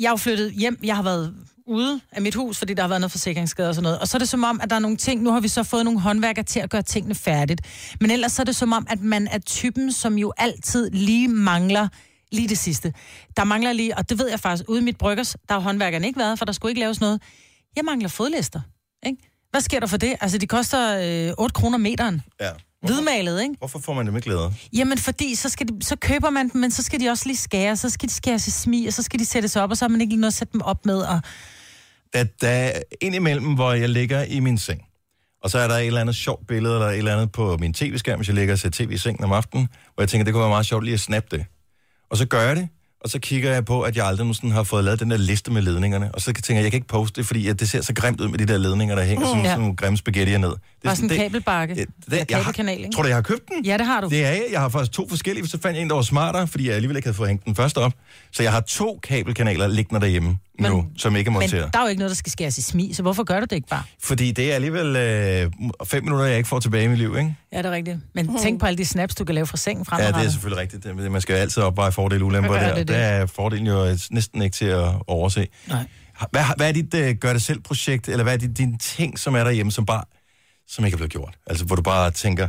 Jeg er jo flyttet hjem. Jeg har været ude af mit hus, fordi der har været noget forsikringsskade og sådan noget. Og så er det som om, at der er nogle ting... Nu har vi så fået nogle håndværker til at gøre tingene færdigt. Men ellers så er det som om, at man er typen, som jo altid lige mangler lige det sidste. Der mangler lige, og det ved jeg faktisk, ude i mit bryggers, der har håndværkerne ikke været, for der skulle ikke laves noget. Jeg mangler fodlister, ikke? Hvad sker der for det? Altså, de koster øh, 8 kroner meteren. Ja. Hvidmalet, ikke? Hvorfor får man dem ikke glæder? Jamen, fordi så, skal de, så køber man dem, men så skal de også lige skære, så skal de skæres i smi, og så skal de sættes op, og så har man ikke lige noget at sætte dem op med. Og... Der, der er indimellem, hvor jeg ligger i min seng, og så er der et eller andet sjovt billede, eller et eller andet på min tv-skærm, hvis jeg ligger og ser tv i sengen om aftenen, hvor jeg tænker, det kunne være meget sjovt lige at snappe det. Og så gør jeg det, og så kigger jeg på, at jeg aldrig nogensinde har fået lavet den der liste med ledningerne. Og så tænker jeg, jeg kan ikke poste det, fordi at det ser så grimt ud med de der ledninger, der hænger Mm. som Ja. sådan nogle grimme spaghettier ned. Det Bare sådan en kabelbakke. det, det, jeg har, ikke? tror du, jeg har købt den? Ja, det har du. Det er jeg. Jeg har faktisk to forskellige, så fandt jeg en, der var smartere, fordi jeg alligevel ikke havde fået hængt den første op. Så jeg har to kabelkanaler liggende derhjemme men, nu, som ikke er Men monteret. der er jo ikke noget, der skal skæres i smi, så hvorfor gør du det ikke bare? Fordi det er alligevel øh, fem minutter, jeg ikke får tilbage i mit liv, ikke? Ja, det er rigtigt. Men tænk på alle de snaps, du kan lave fra sengen Ja, det er selvfølgelig rigtigt. Det- Man skal jo altid opveje fordele og ulemper der. det er det. Der er fordelen jo øh, næsten ikke til at overse. Nej. Hvad, hvad er dit uh, gør-det-selv-projekt, eller hvad er dit, dine ting, som er derhjemme, som bare som ikke er blevet gjort? Altså, hvor du bare tænker,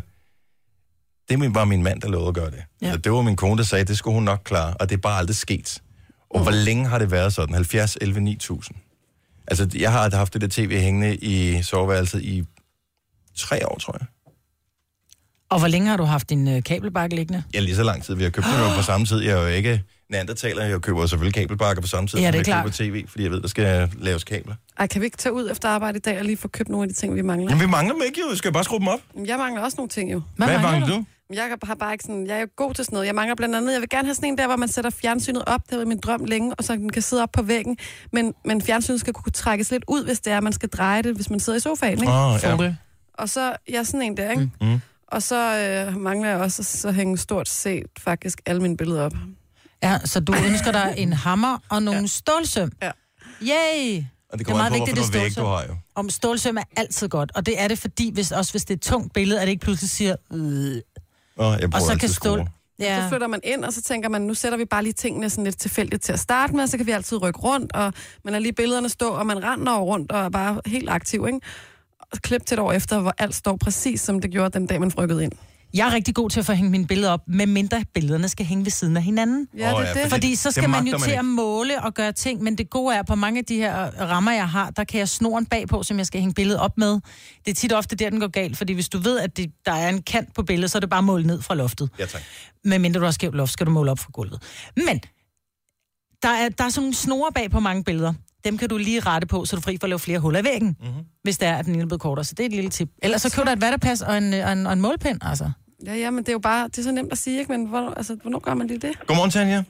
det var min mand, der lovede at gøre det. Ja. Ja. Det var min kone, der sagde, det skulle hun nok klare, og det er bare aldrig sket. Og hvor længe har det været sådan? 70, 11, 9000? Altså, jeg har haft det der tv hængende i soveværelset i tre år, tror jeg. Og hvor længe har du haft din øh, kabelbakke liggende? Ja, lige så lang tid. Vi har købt det jo på [gasps] samme tid. Jeg er jo ikke neandertaler, jeg køber selvfølgelig kabelbakker på samme tid, Ja, som det er jeg klart. køber tv, fordi jeg ved, der skal laves kabler. Ej, kan vi ikke tage ud efter arbejde i dag og lige få købt nogle af de ting, vi mangler? Men vi mangler dem ikke jo, skal jeg bare skrue dem op? Jeg mangler også nogle ting jo. Hvad Hvad mangler mangler du? Jeg har bare ikke sådan, jeg er god til sådan noget. Jeg mangler blandt andet, jeg vil gerne have sådan en der, hvor man sætter fjernsynet op. Det været min drøm længe, og så den kan sidde op på væggen. Men, men fjernsynet skal kunne trækkes lidt ud, hvis det er, man skal dreje det, hvis man sidder i sofaen. Ikke? Åh, ja. Og så, ja, sådan en der, ikke? Mm. Og så øh, mangler jeg også at så hænge stort set faktisk alle mine billeder op. Ja, så du ønsker dig en hammer og nogle ja. stålsøm. Ja. Yay! Og det kommer an på, hvorfor noget væg du har jo. Om stålsøm er altid godt, og det er det, fordi hvis, også hvis det er et tungt billede, at det ikke pludselig siger... Øh. Åh, jeg Og så altid kan stål... Ja. Så flytter man ind, og så tænker man, nu sætter vi bare lige tingene sådan lidt tilfældigt til at starte med, så kan vi altid rykke rundt, og man lader lige billederne stå, og man render rundt og er bare helt aktiv, ikke? Og klip til et år efter, hvor alt står præcis, som det gjorde den dag, man rykkede ind. Jeg er rigtig god til at få hængt mine billeder op, med mindre billederne skal hænge ved siden af hinanden. Ja, det er det. fordi så det skal man jo man til ikke. at måle og gøre ting, men det gode er, på mange af de her rammer, jeg har, der kan jeg snoren bagpå, som jeg skal hænge billedet op med. Det er tit ofte der, den går galt, fordi hvis du ved, at det, der er en kant på billedet, så er det bare målet ned fra loftet. Ja, tak. Men mindre du har skævt loft, skal du måle op fra gulvet. Men der er, der er sådan nogle snore bag på mange billeder. Dem kan du lige rette på, så er du fri for at lave flere huller i væggen, Mhm. mm-hmm. hvis det er, at den ene er blevet kortere. Så det er et lille tip. Ellers så køber du et vatterpas og en, og en, og en målpind, altså. Ja, ja, men det er jo bare, det er så nemt at sige, ikke? Men hvor, altså, hvornår gør man lige det? Godmorgen, Tanja.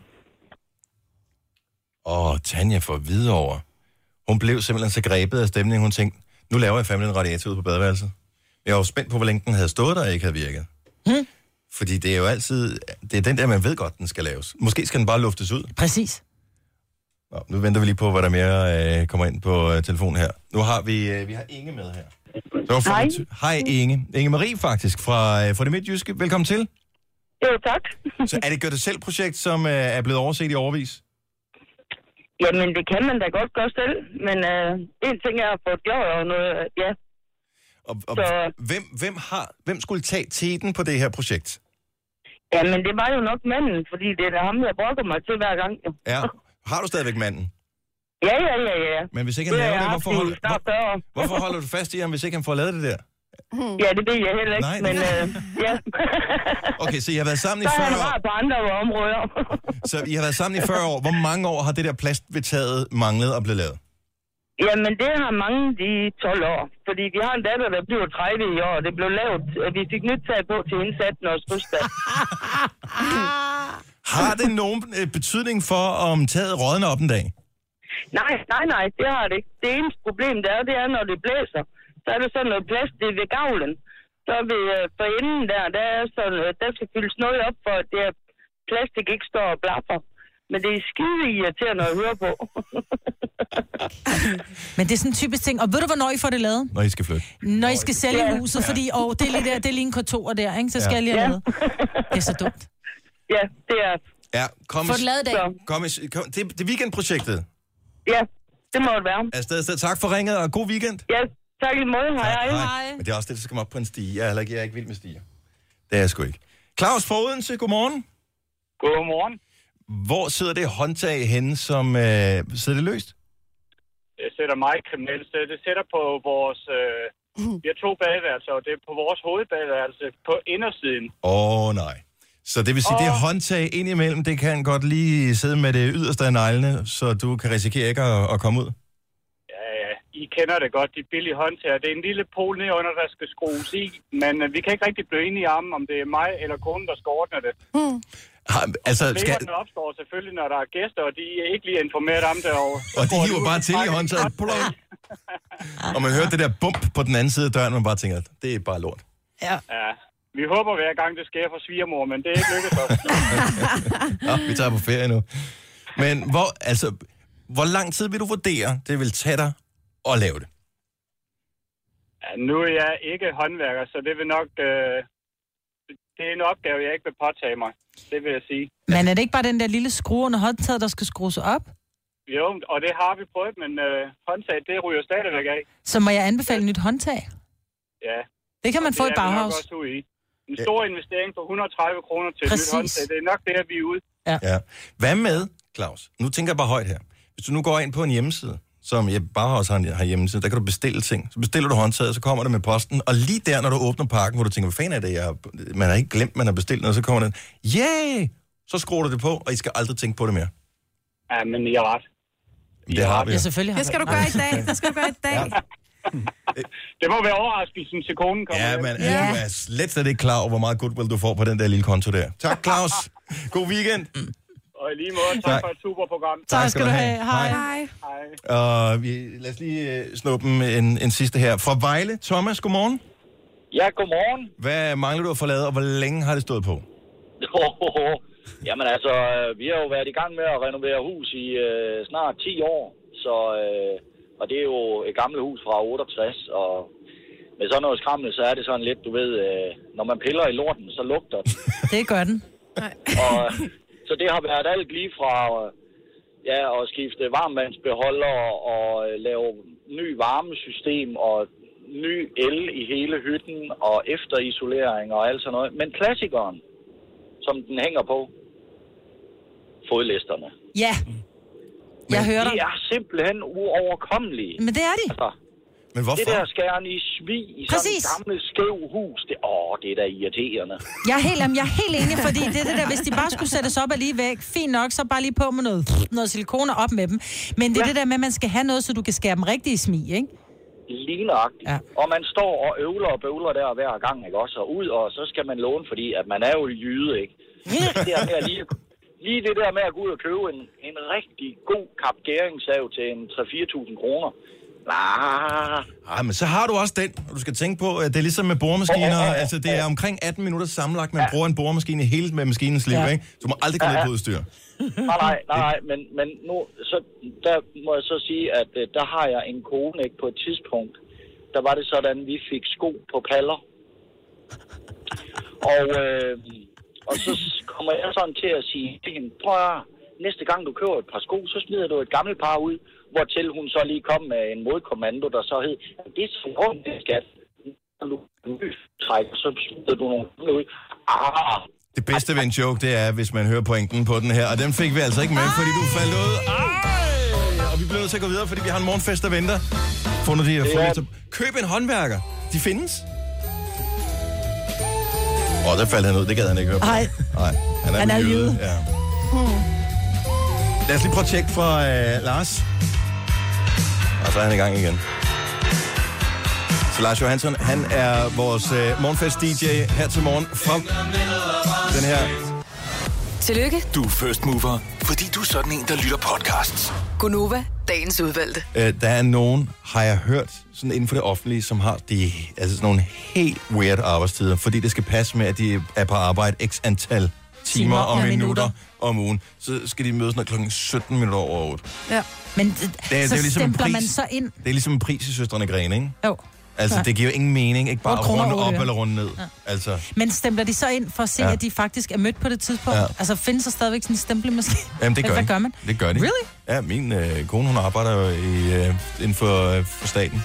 Åh, Tanja for Hvidovre. Hun blev simpelthen så grebet af stemningen, hun tænkte, nu laver jeg fandme en radiator ud på badeværelset. Jeg var jo spændt på, hvor længe den havde stået der og ikke havde virket. Hmm? Fordi det er jo altid, det er den der, man ved godt, den skal laves. Måske skal den bare luftes ud. Præcis. Nå, nu venter vi lige på, hvad der mere øh, kommer ind på øh, telefonen her. Nu har vi, øh, vi har Inge med her. Så får Hej. Hej Inge. Inge Marie faktisk, fra, øh, fra det midtjyske. Velkommen til. Jo, tak. Så er det gør det selv projekt, som øh, er blevet overset i overvis? Jamen, det kan man da godt gøre selv, men øh, en ting er at få et gjort og noget, øh, ja. Og, og Så, hvem, hvem, har, hvem skulle tage teten på det her projekt? jamen, det var jo nok manden, fordi det er ham, jeg brokker mig til hver gang. Jo. Ja. Har du stadigvæk manden? Ja, ja, ja, ja. Men hvis ikke han Det laver det, hvorfor holder, snart 40 år. hvor, hvorfor holder du fast i ham, hvis ikke han får lavet det der? Ja, det ved jeg heller ikke, Nej, men øh, ja. [laughs] Okay, så I har været sammen i Så er 40 han år. rar på andre områder. [laughs] Så I har været sammen i 40 år. Hvor mange år har det der plast ved taget manglet og blevet lavet? Jamen, det har mange de 12 år. Fordi vi har en datter, der bliver 30 i år, det blev lavet, at vi fik nyt tag på til indsat års fødselsdag. [laughs] Har det nogen øh, betydning for, om taget rådner op en dag? Nej, nej, nej, det har det ikke. Det eneste problem, der er, det er, når det blæser, så er der sådan noget plads, det er ved gavlen. Så ved øh, for enden der, der, er sådan, øh, der skal fyldes noget op, for at det her plastik ikke står og blaffer. Men det er skide irriterende at høre på. [laughs] Men det er sådan en typisk ting. Og ved du, hvornår I får det lavet? Når I skal flytte. Når I skal sælge Ja. huset, fordi åh, det, er lige der, det er lige en K2 der, ikke? så skal Ja. jeg lige have Ja. Det er så dumt. ja, det er... Ja, kom, Få det lavet i dag. Kom, i- kom, det, det er weekendprojektet. Ja, det må det være. Afsted. Tak for ringet, og god weekend. Ja, tak i måde. Hej, hej. Men det er også det, der skal op på en stige. Jeg er, ikke, jeg er ikke vild med stiger. Det er jeg sgu ikke. Claus fra Odense, godmorgen. Godmorgen. Hvor sidder det håndtag henne, som øh, sidder det løst? Det sætter mig kriminelt. Det det sætter på vores... Øh, vi har to badeværelser, og det er på vores hovedbadeværelse på indersiden. Åh, oh, nej. Så det vil sige, det håndtag indimellem, det kan godt lige sidde med det yderste af neglene, så du kan risikere ikke at, at komme ud. Ja, ja, I kender det godt, de billige håndtager. Det er en lille pol nedunder, der skal skrues i, men øh, vi kan ikke rigtig blive enige om, om det er mig eller konen, der skal ordne det. Har, altså, skal, opstår selvfølgelig, når der er gæster, og de er ikke lige informeret om det. Og, og de hiver bare til i håndtaget. [laughs] Og man hører det der bump på den anden side af døren, og man bare tænker, det er bare lort. Ja. Ja, vi håber hver gang, det sker for svigermor, men det er ikke lykkedes os. [laughs] Nå, vi tager på ferie nu. Men hvor, altså, hvor lang tid vil du vurdere, det vil tage dig at lave det? Ja, nu er jeg ikke håndværker, så det vil nok... Øh, det er en opgave, jeg ikke vil påtage mig. Det vil jeg sige. Men er det ikke bare den der lille skrue under håndtaget, der skal skrues op? Jo, og det har vi prøvet, men øh, håndtag, det ryger stadigvæk af. Så må jeg anbefale et nyt håndtag? Ja. Det kan man Og få i det er vi nok Bauhaus. også ude i. En stor investering på 130 kroner til Præcis. et nyt håndtag. Det er nok det, vi er ude. Ja. ja. Hvad med, Claus? Nu tænker jeg bare højt her. Hvis du nu går ind på en hjemmeside, som jeg bare også har, en- har hjemmeside, der kan du bestille ting. Så bestiller du håndtaget, så kommer det med posten, og lige der, når du åbner pakken, hvor du tænker, hvad fanden er det, jeg har, man har ikke glemt, man har bestilt noget, så kommer den, yay, så skruer du det på, og I skal aldrig tænke på det mere. Ja, men I har ret. Det har vi. Ja, selvfølgelig har Det skal du gøre i dag. Det skal du gøre i dag. [laughs] Det må være overraskelsen til konen kommer Ja, men ja. du er slet, slet ikke klar over, hvor meget goodwill du får på den der lille konto der. Tak, Claus. [laughs] God weekend. Og i lige måde, tak, Tak. for et super program. Tak skal du have. Hej. Hej. Hej. Og vi, lad os lige uh, snuppe en, en sidste her. Fra Vejle, Thomas, godmorgen. Ja, godmorgen. Hvad mangler du at få lavet, og hvor længe har det stået på? [laughs] Jamen altså, øh, vi har jo været i gang med at renovere hus i øh, snart 10 år, så, øh, og det er jo et gammelt hus fra 68, og med sådan noget skrammel, så er det sådan lidt, du ved, øh, når man piller i lorten, så lugter det. [laughs] Det gør den. og, [laughs] så det har været alt lige fra ja, at skifte varmvandsbeholder og øh, lave ny varmesystem og ny el i hele hytten og efterisolering og alt sådan noget. Men klassikeren, som den hænger på, fodlisterne. Ja. Jeg hører dig. De er simpelthen uoverkommelige. Men det er de. Altså, Men hvorfor? det der skærn i svig i sådan Præcis. et gammelt skæv hus, det, åh, det er da irriterende. Jeg er helt, jamen, jeg er helt enig, fordi det er det der, hvis de bare skulle sættes op alligevel, fint nok, så bare lige på med noget, noget silikone op med dem. Men det er ja. det der med, at man skal have noget, så du kan skære dem rigtig i smig, ikke? Lige nøjagtigt. Ja. Og man står og øvler og bøvler der hver gang, ikke også? Og ud, og så skal man låne, fordi at man er jo jyde, ikke? [laughs] det der med at lige, lige det der med at gå ud og købe en, en rigtig god kapgæringssav til en 3-4.000 kroner. Nej. Ej, men så har du også den, og du skal tænke på, at det er ligesom med boremaskiner. Altså, det er omkring 18 minutter sammenlagt, man bruger en boremaskine hele med maskinens liv, Ja. ikke? Du må aldrig gå ned på udstyr. Nej, nej, nej, nej, men, men nu, så, der må jeg så sige, at øh, der har jeg en kone, ikke, på et tidspunkt, der var det sådan, vi fik sko på paller. Og, øh, og så kommer jeg sådan til at sige til hende, prøv at næste gang du køber et par sko, så smider du et gammelt par ud, hvortil hun så lige kom med en modkommando, der så hed, det er så rundt, det skat. Når du trækker, så smider du nogle ud. Ah, Det bedste ved en joke, det er, hvis man hører pointen på den her. Og den fik vi altså ikke med, fordi du faldt ud. Ej! Og vi bliver nødt til at gå videre, fordi vi har en morgenfest, der venter. Fundet de her er- ja. Køb en håndværker. De findes. Åh, oh, der faldt han ud. Det gad han ikke høre på. Nej. Nej, han er, Han er jyde. jyde. Ja. Lad os lige prøve at tjekke fra øh, Lars. Og så er han i gang igen. Så Lars Johansson, han er vores øh, morgenfest-DJ her til morgen fra den her. Tillykke, Du er first mover, fordi du er sådan en, der lytter podcasts. Gunova, dagens udvalgte. Øh, der er nogen, har jeg hørt, sådan inden for det offentlige, som har de, altså sådan nogle helt weird arbejdstider, fordi det skal passe med, at de er på arbejde x antal timer, Timer og og minutter, minutter. om ugen. Så skal de mødes når klokken 17 minutter over 8. Ja. Men det, Det er- så det er ligesom en stempler man pris. så ind. Det er ligesom en pris i Søstrene Grene, ikke? Jo. Altså, Ja. det giver jo ingen mening, ikke bare at runde op eller runde ned. Ja. Altså, Men stempler de så ind for at se, Ja. at de faktisk er mødt på det tidspunkt? Ja. Altså findes der stadigvæk sådan en stempelmaskine? Jamen, det gør Hvad de. gør man? Det gør de. Really? Ja, min øh, kone, hun arbejder jo i, øh, inden for, øh, for staten.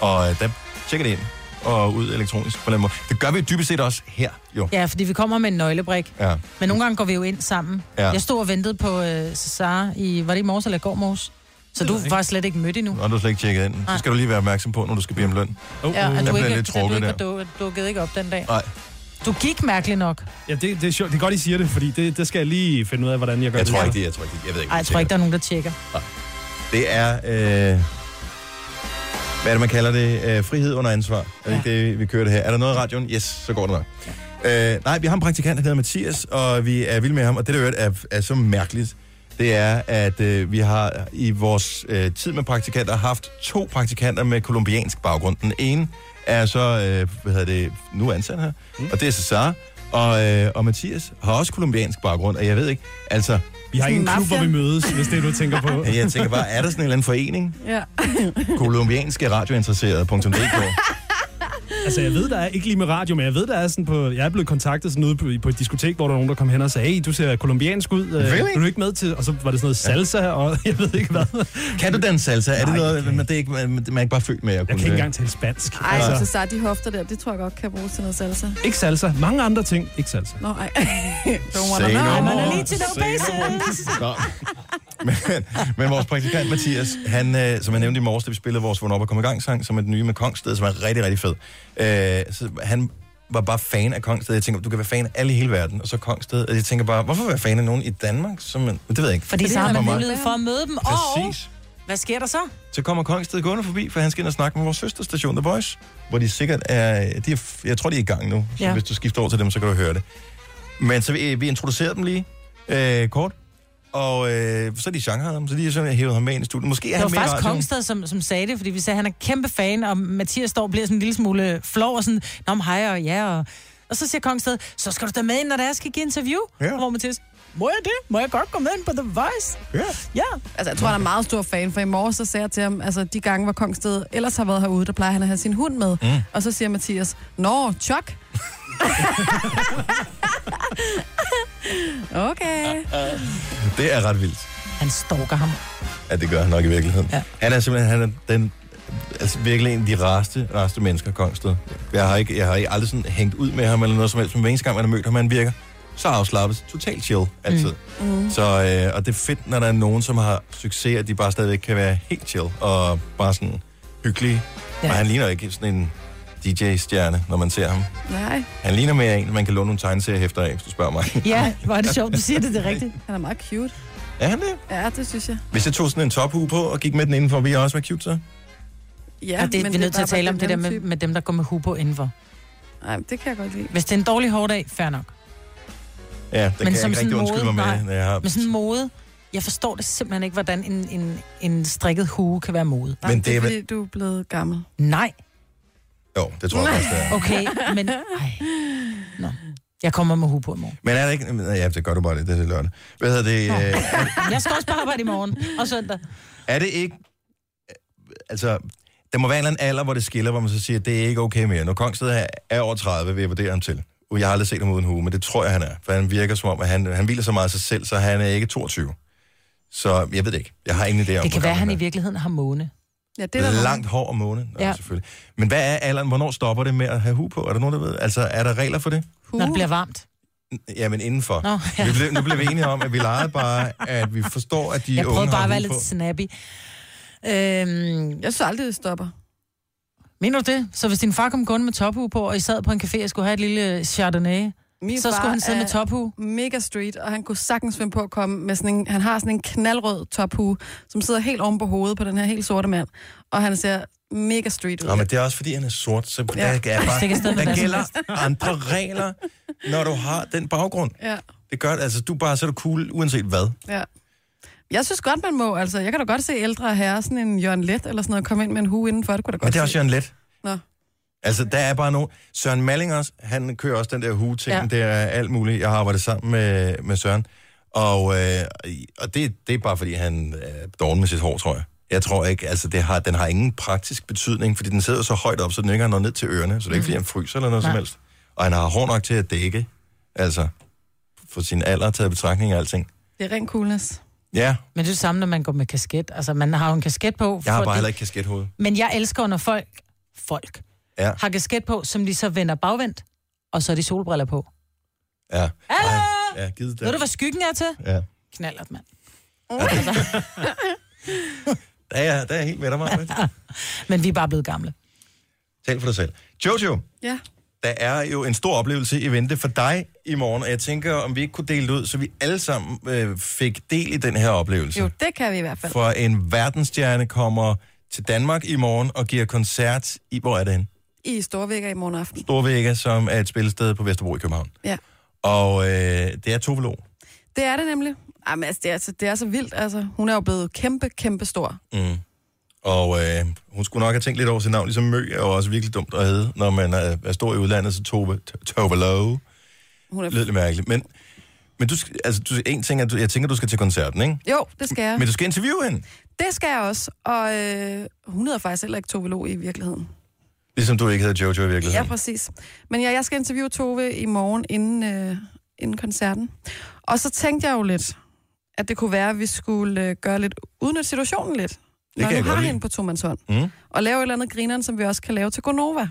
Og øh, der tjekker det ind og ud elektronisk på den måde. Det gør vi dybest set også her, jo. Ja, fordi vi kommer med en nøglebrik. Ja. Men nogle gange går vi jo ind sammen. Ja. Jeg stod og ventede på øh, Cesar i, var det i morges eller i går morges? Så du var slet ikke mødt endnu. Og du er slet ikke tjekket ind. Så Nej. skal du lige være opmærksom på, når du skal bede om løn. Ja, at Jeg du bliver ikke, lidt at du trukket ikke der. du, dukket ikke op den dag. Nej. Du gik mærkeligt nok. Ja, det, det, er sjovt. det er godt, I siger det, fordi det, det skal jeg lige finde ud af, hvordan jeg gør Jeg det. tror ikke det, jeg tror ikke det. Jeg ved ikke, Ej, jeg tror ikke, der er nogen, der tjekker. Det er, øh, hvad er det, man kalder det? Øh, frihed under ansvar. Er det det, vi kører det her? Er der noget i radioen? Yes, så går det nok. Øh, nej, vi har en praktikant, der hedder Mathias, og vi er vilde med ham. Og det, der øvrigt er, er så mærkeligt, det er, at øh, vi har i vores øh, tid med praktikanter haft to praktikanter med kolumbiansk baggrund. Den ene er så, øh, hvad hedder det, nu ansat her, mm. og det er Cesar. Og, øh, og Mathias har også kolumbiansk baggrund, og jeg ved ikke, altså... Vi har ikke en klub, hvor vi mødes, hvis det er, du tænker på. Jeg tænker bare, er der sådan en eller anden forening? Ja. kolumbianske radiointeresserede.dk. [laughs] Altså, jeg ved, der er ikke lige med radio, men jeg ved, der er sådan på... Jeg er blevet kontaktet sådan ude på, på et diskotek, hvor der er nogen, der kom hen og sagde, hey, du ser kolumbiansk ud. Øh, Really? Er du ikke med til? Og så var det sådan noget salsa, og [laughs] jeg ved ikke hvad. Kan du den salsa? Er det Nej, noget, men det er ikke, man, man er ikke bare født med at Jeg kunne kan ikke engang tale spansk. Ej, Altså, så så de hofter der, det tror jeg godt kan bruges til noget salsa. ikke salsa. Mange andre ting. Ikke salsa. Nå, ej. [laughs] Don't wanna Say know. no Man more. er lige til no Say no basis. [laughs] Nå. Men, men vores praktikant Mathias, han, øh, som jeg nævnte i morges, da vi spillede vores Vågn op og kom i gang sang, som er den nye med Kongsted, som er rigtig, rigtig fed. Øh, så han var bare fan af Kongsted. Jeg tænker, du kan være fan af alle i hele verden, og så Kongsted. Og jeg tænker bare, hvorfor være fan af nogen i Danmark? Som, man- det ved jeg ikke. Fordi så har man mulighed for at møde dem. Og Præcis. hvad sker der så? Så kommer Kongsted gående forbi, for han skal ind og snakke med vores søsterstation, The Voice, hvor de sikkert er, de er jeg tror, de er i gang nu. Så Ja. hvis du skifter over til dem, så kan du høre det. Men så vi, vi introducerede dem lige øh, kort, og øh, så er de Shanghai ham, så de har simpelthen hævet ham med ind i studiet. Måske er Det han var i faktisk. Kongsted, som, som sagde det, fordi vi sagde, at han er kæmpe fan, og Mathias står og bliver sådan en lille smule flov, og sådan, Nå, hej og ja, og... Og så siger Kongsted, så skal du da med ind, når der skal give interview. Ja. Og hvor Mathias, må jeg det? Må jeg godt gå med ind på The Voice? Ja. Ja. Altså, jeg tror, han er meget stor fan, for i morges så sagde jeg til ham, altså de gange, hvor Kongsted ellers har været herude, der plejer han at have sin hund med. Mm. Og så siger Mathias, Nå, Chuck. [laughs] [laughs] okay. Det er ret vildt. Han stalker ham. Ja, det gør han nok i virkeligheden. Ja. Han er simpelthen han er den, altså virkelig en af de rareste, rareste mennesker, Kongsted. Jeg har, ikke, jeg har ikke aldrig sådan hængt ud med ham eller noget som helst, men hver eneste gang, man har mødt ham, han virker så afslappet, totalt chill altid. Mm. Mm. Så, øh, og det er fedt, når der er nogen, som har succes, at de bare stadigvæk kan være helt chill og bare sådan hyggelige. Ja. Og han ligner ikke sådan en DJ-stjerne, når man ser ham. Nej. Han ligner mere en, man kan låne nogle tegneseriehæfter af, hvis du spørger mig. Ja, [laughs] hvor er det sjovt, du siger det, det er rigtigt. Han er meget cute. Er han det? Ja, det synes jeg. Hvis jeg tog sådan en tophue på og gik med den indenfor, ville jeg også være cute så? Ja, og det, men vi er nødt til at tale om det der med, med dem, der går med hue på indenfor. Nej, det kan jeg godt lide. Hvis det er en dårlig hårdag, fair nok. Ja, det kan jeg ikke rigtig undskylde mig med, nej, når jeg har... men sådan en mode, jeg forstår det simpelthen ikke, hvordan en, en, en strikket hue kan være mode. Nej, Men det det er er vel- fordi, du er blevet gammel. Nej. Jo, det tror jeg også, det er. [laughs] Okay, men... Ej. Nå. Jeg kommer med hue på i morgen. Men er det ikke... Ja, det gør du bare det, det er lørdag. Hvad hedder det? Øh, [laughs] Jeg skal også på arbejde i morgen og søndag. er det ikke... Altså, der må være en eller anden alder, hvor det skiller, hvor man så siger, at det er ikke okay mere. Når Kongsted er, er over 30, vil jeg vurdere ham til. Og jeg har aldrig set ham uden hue, men det tror jeg, han er. For han virker som om, at han, han hviler så meget af sig selv, så han er ikke 22. Så jeg ved det ikke. Jeg har ingen idé om, Det kan være, han gammel i virkeligheden har måne. Ja, det er Langt hår om måneden, ja. Ja. selvfølgelig. Men hvad er alderen? Hvornår stopper det med at have hue på? Er der nogen, der ved? Altså, er der regler for det? Når det bliver varmt. Jamen indenfor. Nå, ja. vi blev, nu blev vi enige om, at vi legede bare, at vi forstår, at de Jeg unge prøvede bare har at være lidt snappy. Øhm, jeg synes aldrig, det stopper. Mener du det? Så hvis din far kom kun med tophue på, og I sad på en café og skulle have et lille chardonnay, Min så skulle han sidde med tophue? mega street, og han kunne sagtens finde på at komme med sådan en... Han har sådan en knaldrød tophue, som sidder helt oven på hovedet på den her helt sorte mand. Og han ser mega street ud. Nå, men det er også fordi, han er sort, så Ja. der, er bare, der gælder [laughs] andre regler, når du har den baggrund. Ja, Det gør, altså, du er bare så er du cool, uanset hvad. ja. Jeg synes godt, man må. Altså, jeg kan da godt se ældre herrer, sådan en Jørgen Let eller sådan noget, komme ind med en hue indenfor. Det kunne da godt Men det er også. Jørgen Let. Altså, der er bare nogen... Søren Malling også, han kører også den der hue-ting. Ja. Det er alt muligt. Jeg har arbejdet sammen med, med Søren. Og, øh, og det, det er bare, fordi han er doven med sit hår, tror jeg. Jeg tror ikke, altså det har, den har ingen praktisk betydning, fordi den sidder så højt op, så den ikke har noget ned til ørerne. Så det er ikke, fordi han fryser eller noget Nej. som helst. Og han har hår nok til at dække, altså for sin alder taget betragtning og alting. Det er ren coolness. Ja, Men det er det samme, når man går med kasket. Altså, man har jo en kasket på. jeg har bare heller ikke kaskethoved. Men jeg elsker, når folk, folk Ja, har kasket på, som de så vender bagvendt, og så er de solbriller på. ja. Hallo! Ja, givet det. Ved du, hvad skyggen er til? Ja. Knallert, mand. [laughs] Der er, jeg- der er jeg helt med dig, Maja. [laughs] Men vi er bare blevet gamle. Tal for dig selv. Jojo, Ja. der er jo en stor oplevelse i vente for dig i morgen, og jeg tænker, om vi ikke kunne dele det ud, så vi alle sammen øh, fik del i den her oplevelse. Jo, det kan vi i hvert fald. For en verdensstjerne kommer til Danmark i morgen og giver koncert i, hvor er det henne? I Storvækker i morgen aften. Storvægge, som er et spillested på Vesterbro i København. Ja. Og øh, det er Tove Lo. Det er det nemlig. Jamen, altså, det, er, så, det er så vildt. Altså, hun er jo blevet kæmpe, kæmpe stor. Mm. Og øh, hun skulle nok have tænkt lidt over sit navn, ligesom Mø er jo også virkelig dumt at hedde, når man er, er stor i udlandet, så Tove, Tove Lo. Hun er... Lidt mærkeligt. Men, men du, skal- altså, du, en ting er, du, jeg tænker, du skal til koncerten, ikke? Jo, det skal jeg. Men du skal interviewe hende. Det skal jeg også. Og øh, hun hedder faktisk heller ikke Tove Lo i virkeligheden. Ligesom du ikke hedder Jojo i Ja, virkeligheden. præcis. Men ja, jeg skal interviewe Tove i morgen inden, øh, inden koncerten. Og så tænkte jeg jo lidt, at det kunne være, at vi skulle øh, gøre lidt, udnytte situationen lidt. når kan jeg nu godt har lide. hende på tomandshånd. Mm. Og lave et eller andet grineren, som vi også kan lave til Gonova.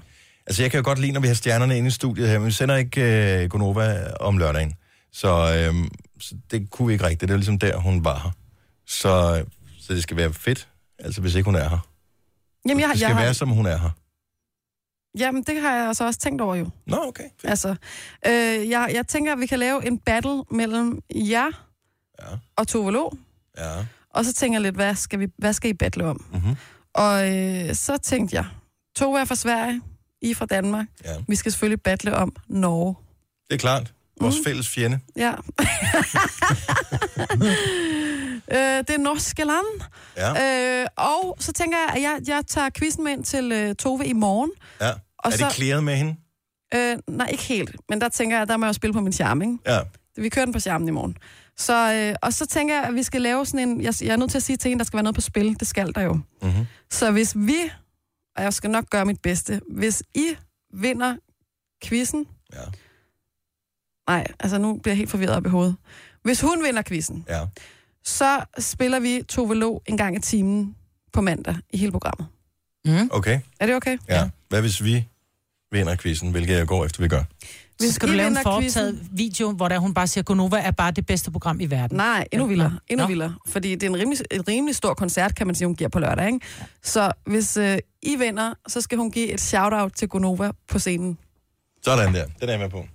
Altså, jeg kan jo godt lide, når vi har stjernerne inde i studiet her, men vi sender ikke øh, Gonova om lørdagen. Så, øh, så det kunne vi ikke rigtigt. Det er jo ligesom der, hun var her. Så, så det skal være fedt, altså hvis ikke hun er her. Jamen, jeg, Det skal jeg, være, har, som hun er her. Jamen, det har jeg altså også tænkt over jo. Nå, okay. Altså, øh, jeg, jeg tænker, at vi kan lave en battle mellem jer ja. og Tove Lo. Ja. Og så tænker jeg lidt, hvad skal, vi, hvad skal I battle om? Mm-hmm. Og øh, så tænkte jeg, Tove er fra Sverige, I er fra Danmark. Ja. Vi skal selvfølgelig battle om Norge. Det er klart. Vores mm. fælles fjende. Ja. [laughs] øh, det er norske land. Ja. Øh, og så tænker jeg, at jeg, jeg tager quizzen med ind til øh, Tove i morgen. Ja. Og er så- det clearet med hende? Øh, nej, ikke helt. Men der tænker jeg, der må jeg jo spille på min charme, ikke? Ja. Vi kører den på charmen i morgen. Så, øh, og så tænker jeg, at vi skal lave sådan en... Jeg, jeg er nødt til at sige til hende, der skal være noget på spil. Det skal der jo. Mm-hmm. Så hvis vi... Og jeg skal nok gøre mit bedste. Hvis I vinder quizzen... Ja. Nej, altså nu bliver jeg helt forvirret op i hovedet. Hvis hun vinder quizzen, ja. så spiller vi Tove Lo en gang i timen på mandag i hele programmet. Mm. Okay. Er det okay? Ja. Hvad hvis vi vinder quizzen, hvilket jeg går efter, vi gør? Så skal I du lave en foretaget video, hvor der hun bare siger, Gonova er bare det bedste program i verden. Nej, endnu vildere. Endnu Nå. vildere. Fordi det er en rimelig, en rimelig stor koncert, kan man sige, hun giver på lørdag. Ikke? Så hvis øh, I vinder, så skal hun give et shout-out til Gonova på scenen. Sådan der. Den er jeg med på.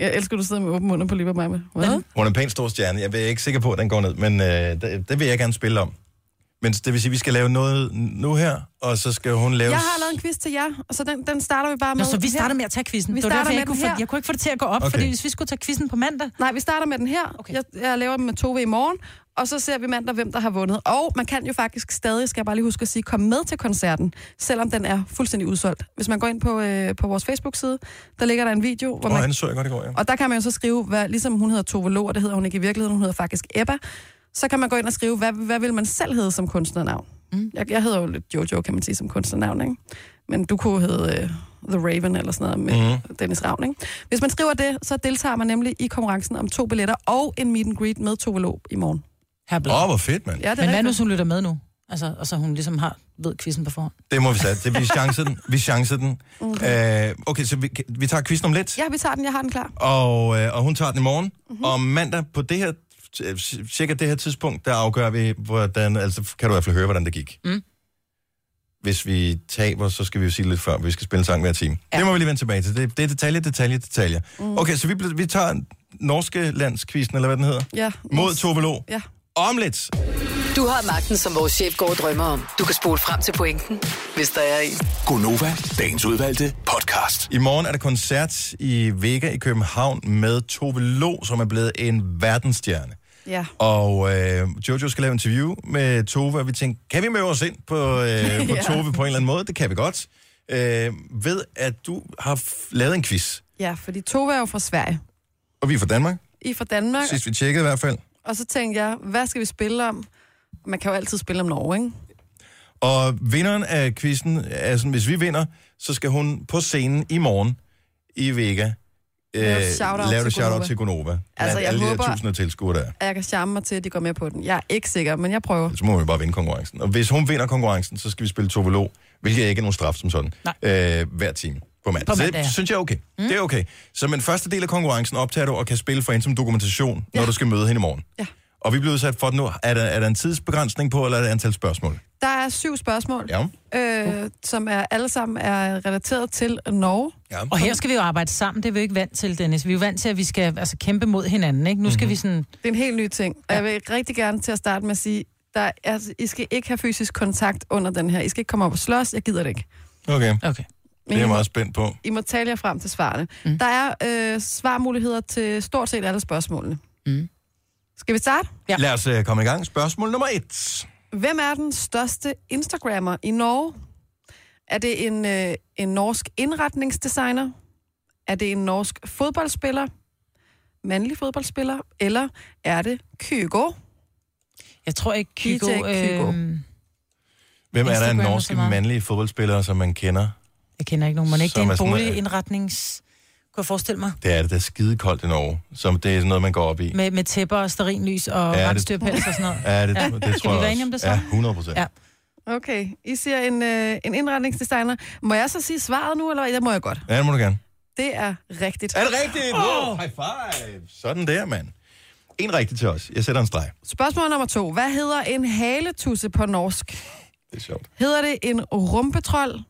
Jeg elsker, at du sidder med åben mund på lige mig med. Hvad? Hun er en pænt stor stjerne. Jeg er ikke sikker på, at den går ned, men øh, det, det vil jeg gerne spille om. Men det vil sige, at vi skal lave noget nu her, og så skal hun lave... Jeg har lavet en quiz til jer, og så den, den starter vi bare med. Nå, så vi starter her. med at tage quizzen. Vi Det var starter derfor, jeg med ikke kunne få- jeg kunne ikke få det til at gå op, Okay. fordi hvis vi skulle tage quizzen på mandag... Nej, vi starter med den her. Okay. Jeg, jeg laver den med Tove i morgen, og så ser vi mandag, hvem der har vundet. Og man kan jo faktisk stadig, skal jeg bare lige huske at sige, komme med til koncerten, selvom den er fuldstændig udsolgt. Hvis man går ind på, øh, på vores Facebook-side, der ligger der en video, hvor Åh, man... så jeg godt i går, ja. Og der kan man jo så skrive, hvad, ligesom hun hedder Tove Lo, og det hedder hun ikke i virkeligheden, hun hedder faktisk Ebba. Så kan man gå ind og skrive, hvad, hvad vil man selv hedde som kunstnernavn? Mm. Jeg, jeg hedder jo lidt Jojo, kan man sige, som kunstnernavn, ikke? Men du kunne hedde uh, The Raven eller sådan noget med mm. Dennis Ravn, ikke? Hvis man skriver det, så deltager man nemlig i konkurrencen om to billetter og en meet and greet med Tove i morgen. Åh, oh, hvor fedt, mand. Ja, er Men hvad nu, rigtigt. hvis hun lytter med nu? Altså, og så hun ligesom har ved quizzen på forhånd. Det må vi sætte. Det, vi chancer den. Vi chancer den. Okay, uh, okay så vi, vi tager quizzen om lidt, Ja, vi tager den. Jeg har den klar. og, uh, og hun tager den i morgen. Mhm. Mm-hmm. Og mandag på det her, øh, cirka det her tidspunkt, der afgør vi, hvordan, altså kan du i hvert fald høre, hvordan det gik. Mm. Hvis vi taber, så skal vi jo sige lidt før, vi skal spille en sang hver time. Ja. Det må vi lige vende tilbage til. Det, det er detaljer, detaljer, detaljer. Mm. Okay, så vi, vi tager norske landskvisten, eller hvad den hedder, Ja. mod Tove Lo. Ja. Om lidt. Du har magten, som vores chef går og drømmer om. Du kan spole frem til pointen, hvis der er en. Gonova, dagens udvalgte podcast. I morgen er der koncert i Vega i København med Tove Lo, som er blevet en verdensstjerne. Ja. Og øh, Jojo skal lave en interview med Tove, og vi tænkte, kan vi møde os ind på, øh, [laughs] på Ja. Tove på en eller anden måde? Det kan vi godt. Øh, ved, at du har lavet en quiz, Ja, fordi Tove er jo fra Sverige. og vi er fra Danmark, I er fra Danmark. sidst vi tjekkede i hvert fald. Og så tænkte jeg, hvad skal vi spille om? Man kan jo altid spille om Norge, ikke? Og vinderen af quizzen er sådan, hvis vi vinder, så skal hun på scenen i morgen i Vega øh, Lave et shout-out til Gonova. Gonova. Altså, jeg alle de håber- der tusinder tilskuere der. At jeg kan charme mig til, at de går med på den. Jeg er ikke sikker, men jeg prøver. Så må vi bare vinde konkurrencen. Og hvis hun vinder konkurrencen, så skal vi spille Tove Lo, hvilket ikke er nogen straf som sådan, øh, hver time på mandag. På Så mandag, ja. det synes jeg er okay. Mm. Det er okay. Så men første del af konkurrencen optager du og kan spille for hende som dokumentation, ja. når du skal møde hende i morgen. Ja. Og vi er blevet sat for det nu. Er der, er der en tidsbegrænsning på, eller er der et antal spørgsmål? Der er syv spørgsmål, Ja. øh, som er alle sammen er relateret til Norge. ja. Og her skal vi jo arbejde sammen, det er vi jo ikke vant til, Dennis. Vi er jo vant til, at vi skal altså, kæmpe mod hinanden, ikke? Nu skal Mhm. mm-hmm. vi sådan... Det er en helt ny ting. Og jeg vil rigtig gerne til at starte med at sige, der er, I skal ikke have fysisk kontakt under den her. I skal ikke komme op og slås. Jeg gider det ikke. Okay. Okay. Det er jeg meget spændt på. I må tale jer frem til svarene. Mm. Der er øh, svarmuligheder til stort set alle spørgsmålene. Mm. Skal vi starte? Ja. Lad os uh, komme i gang. Spørgsmål nummer et. Hvem er den største Instagrammer i Norge? Er det en, øh, en norsk indretningsdesigner? Er det en norsk fodboldspiller? Mandlig fodboldspiller? Eller er det Kygo? Jeg tror ikke, Kygo... DJ Kygo. Øh, Hvem er der af Instagram og norske så meget. mandlige fodboldspillere, som man kender? jeg kender ikke nogen, men ikke det er er en sådan, øh, boligindretnings... Kunne jeg forestille mig? Det er det, der er skide koldt i Norge. Som det er noget, man går op i. Med, med tæpper og sterinlys og Ja, ja, det- rensdyrpels og sådan noget. [laughs] Ja, det, det, det Skal tror vi jeg være enige om det så? Ja, 100 procent. Ja. Okay, I siger en, øh, en indretningsdesigner. Må jeg så sige svaret nu, eller? Det må jeg godt. Ja, det må du gerne. Det er rigtigt. Er det rigtigt? Wow, high five. Sådan der, mand. En rigtig til os. Jeg sætter en streg. Spørgsmål nummer to. Hvad hedder en haletusse på norsk? Det er sjovt. Hedder det en rumpetrol?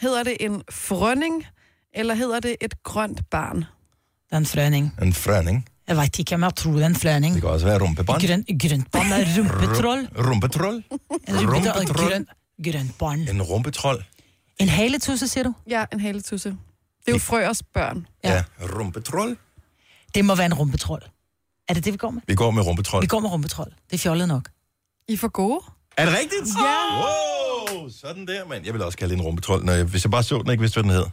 Hedder det en frønning, eller hedder det et grønt barn? Det er en fløning. En frøning. Jeg vet ikke, men jeg tror det er en fløning. Det kan også være rumpebånd. Grøn, grønt barn er rumpetroll. Ru- Rumpetroll. En rumpetroll. Grøn, grønt barn. En rumpetroll. En haletusse, siger du? Ja, en haletusse. Det er jo frøers børn. Ja. ja. Rumpetroll. Det må være en rumpetroll. Er det det, vi går med? Vi går med rumpetroll. Vi går med rumpetroll. Det er fjollet nok. I er for gode. Er det rigtigt? Ja. Wow, sådan der, mand. Jeg vil også kalde det en rumpetroll, når jeg, hvis jeg bare så den, ikke vidste, hvad den hed.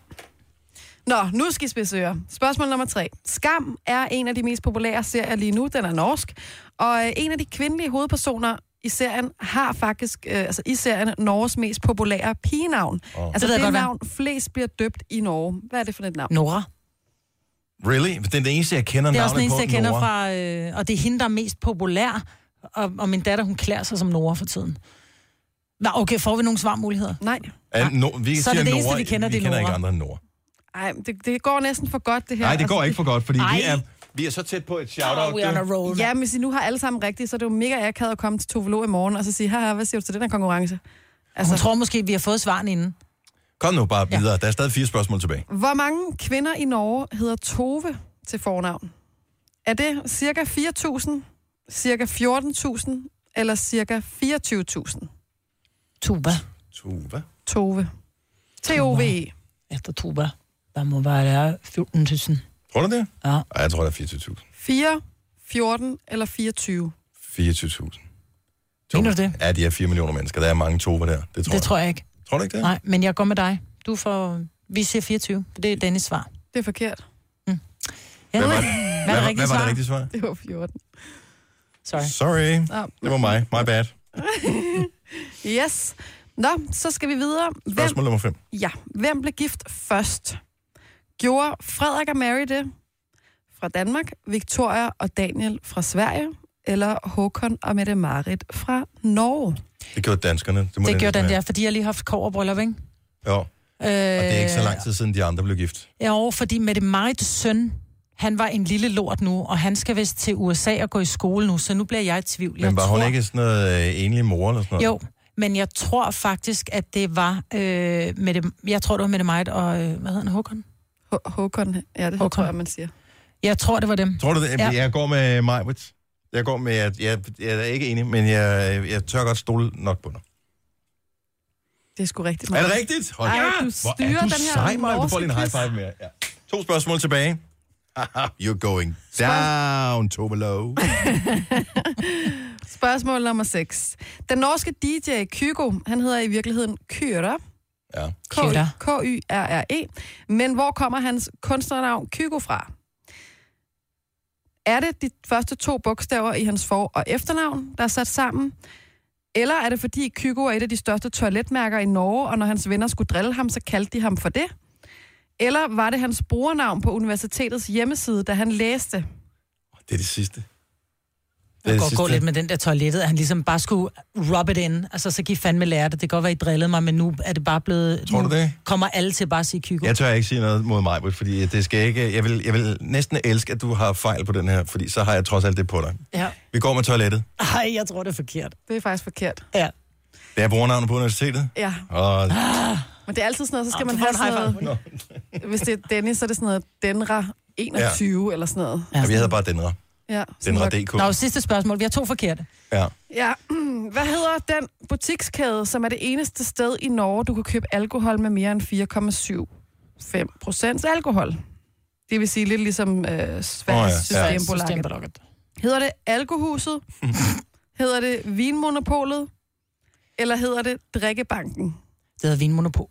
Nå, nu skal I spidse ører. Spørgsmål nummer tre. Skam er en af de mest populære serier lige nu. Den er norsk. Og øh, en af de kvindelige hovedpersoner i serien har faktisk, øh, altså i serien, Norges mest populære pigenavn. Oh. Altså Det det, godt, hvad. navn, flest bliver døbt i Norge. Hvad er det for et navn? Nora. Really? Det er den eneste, jeg kender Det er også den eneste, jeg kender Nora. fra... Øh, og det er hende, der er mest populær. Og, og min datter, hun klæder sig som Nora for tiden. Nå, okay, får vi nogle svarmuligheder? Nej. Ja, no, vi Så er siger det det eneste, Nora, vi kender, det er kender ikke Nora. andre end Nora. Ej, det, det går næsten for godt, det her. Nej, det går Altså, ikke for godt, fordi vi Ej. er, vi er så tæt på et shout-out. Oh, we're on a roll. Ja, men hvis I nu har alle sammen rigtigt, så er det jo mega akavet at komme til Tovolo i morgen og så sige, haha, hvad siger du til den her konkurrence? Altså, hun tror måske, vi har fået svaren inden. Kom nu bare videre. Der er stadig fire spørgsmål tilbage. Hvor mange kvinder i Norge hedder Tove til fornavn? Er det cirka 4.000, cirka 14.000 eller cirka 24.000? Tuba. Tuba? Tove. T-O-V-E. Efter Tuba. Der må være 14.000. Tror du det? Ja. Ej, jeg tror, der er 24.000. 4, 14 eller 24? 24.000. Mener du det? Ja, de er 4 millioner mennesker. Der er mange tober der. Det tror, Det jeg. tror jeg ikke. Tror du ikke det? Nej, men jeg går med dig. Du får... Vi siger 24. Det er Dennis svar. Det er forkert. Ja. Hvad var, Hvad er hvad, det hvad rigtige var svar? det rigtige svar? Det var 14. Sorry. Sorry. Nå. Det var mig. My bad. [laughs] Yes. Nå, så skal vi videre. Hvem, Spørgsmål nummer 5. ja, hvem blev gift først? Gjorde Frederik og Mary det fra Danmark, Victoria og Daniel fra Sverige, eller Håkon og Mette Marit fra Norge? Det gjorde danskerne. Det, må Det gjorde den der, fordi jeg lige har haft koverbryllup, ikke? Jo. Og Øh, det er ikke så lang tid siden, de andre blev gift. Jo, fordi Mette Marits søn, han var en lille lort nu, og han skal vist til USA og gå i skole nu, så nu bliver jeg i tvivl. Jeg Men var tror, hun ikke sådan noget øh, enlig mor eller sådan noget? Jo, men jeg tror faktisk, at det var øh, Mette, jeg tror, det var Mette Marit og, øh, hvad hedder han, Håkon? H- Håkon, ja, det Håkon. tror jeg, man siger. Jeg tror, det var dem. Tror du det? Ja. Jeg går med Majwitz. Jeg går med, at jeg, jeg er ikke enig, men jeg, jeg tør godt stole nok på dig. Det er sgu rigtigt. Er det rigtigt? Hold Ej, ja. du Hvor styrer er du den her sej, Maja. Du får lige en high five mere. Ja. To spørgsmål tilbage. [laughs] You're going down, Tove Lo. Spørgsmål nummer 6. Den norske DJ Kygo, han hedder i virkeligheden Kyra. Ja. K-Y-R-R-E. E. Men hvor kommer hans kunstnernavn Kygo fra? Er det de første to bogstaver i hans for- og efternavn, der er sat sammen? Eller er det fordi Kygo er et af de største toiletmærker i Norge, og når hans venner skulle drille ham, så kaldte de ham for det? Eller var det hans brugernavn på universitetets hjemmeside, da han læste? Det er det sidste. Jeg det kan godt gå sidste. lidt med den der toilettet, at han ligesom bare skulle rub it in. Altså, så I fandme lære det. Det kan godt være, I drillede mig, men nu er det bare blevet... Tror du det? kommer alle til bare at sige Kygo. Jeg tør ikke sige noget mod mig, fordi det skal ikke... Jeg vil, jeg vil næsten elske, at du har fejl på den her, fordi så har jeg trods alt det på dig. Ja. Vi går med toilettet. Ej, jeg tror, det er forkert. Det er faktisk forkert. Ja. Det er brugernavnet på universitetet. Ja, Og men det er altid sådan noget, så skal Nå, man have sådan noget... Hvis det er Dennis, så er det sådan noget Denra 21 ja. eller sådan noget. ja, vi hedder bare Denra. Ja, sådan noget. Denra.dk. Nå, sidste spørgsmål. Vi har to forkerte. Ja. Ja, [clears throat] hvad hedder den butikskæde, som er det eneste sted i Norge, du kan købe alkohol med mere end 4,75 procent alkohol? Det vil sige lidt ligesom øh, Sveriges oh, ja. ja. Hedder det Alkohuset? [laughs] hedder det Vinmonopolet? Eller hedder det Drikkebanken? Det hedder Vinmonopol.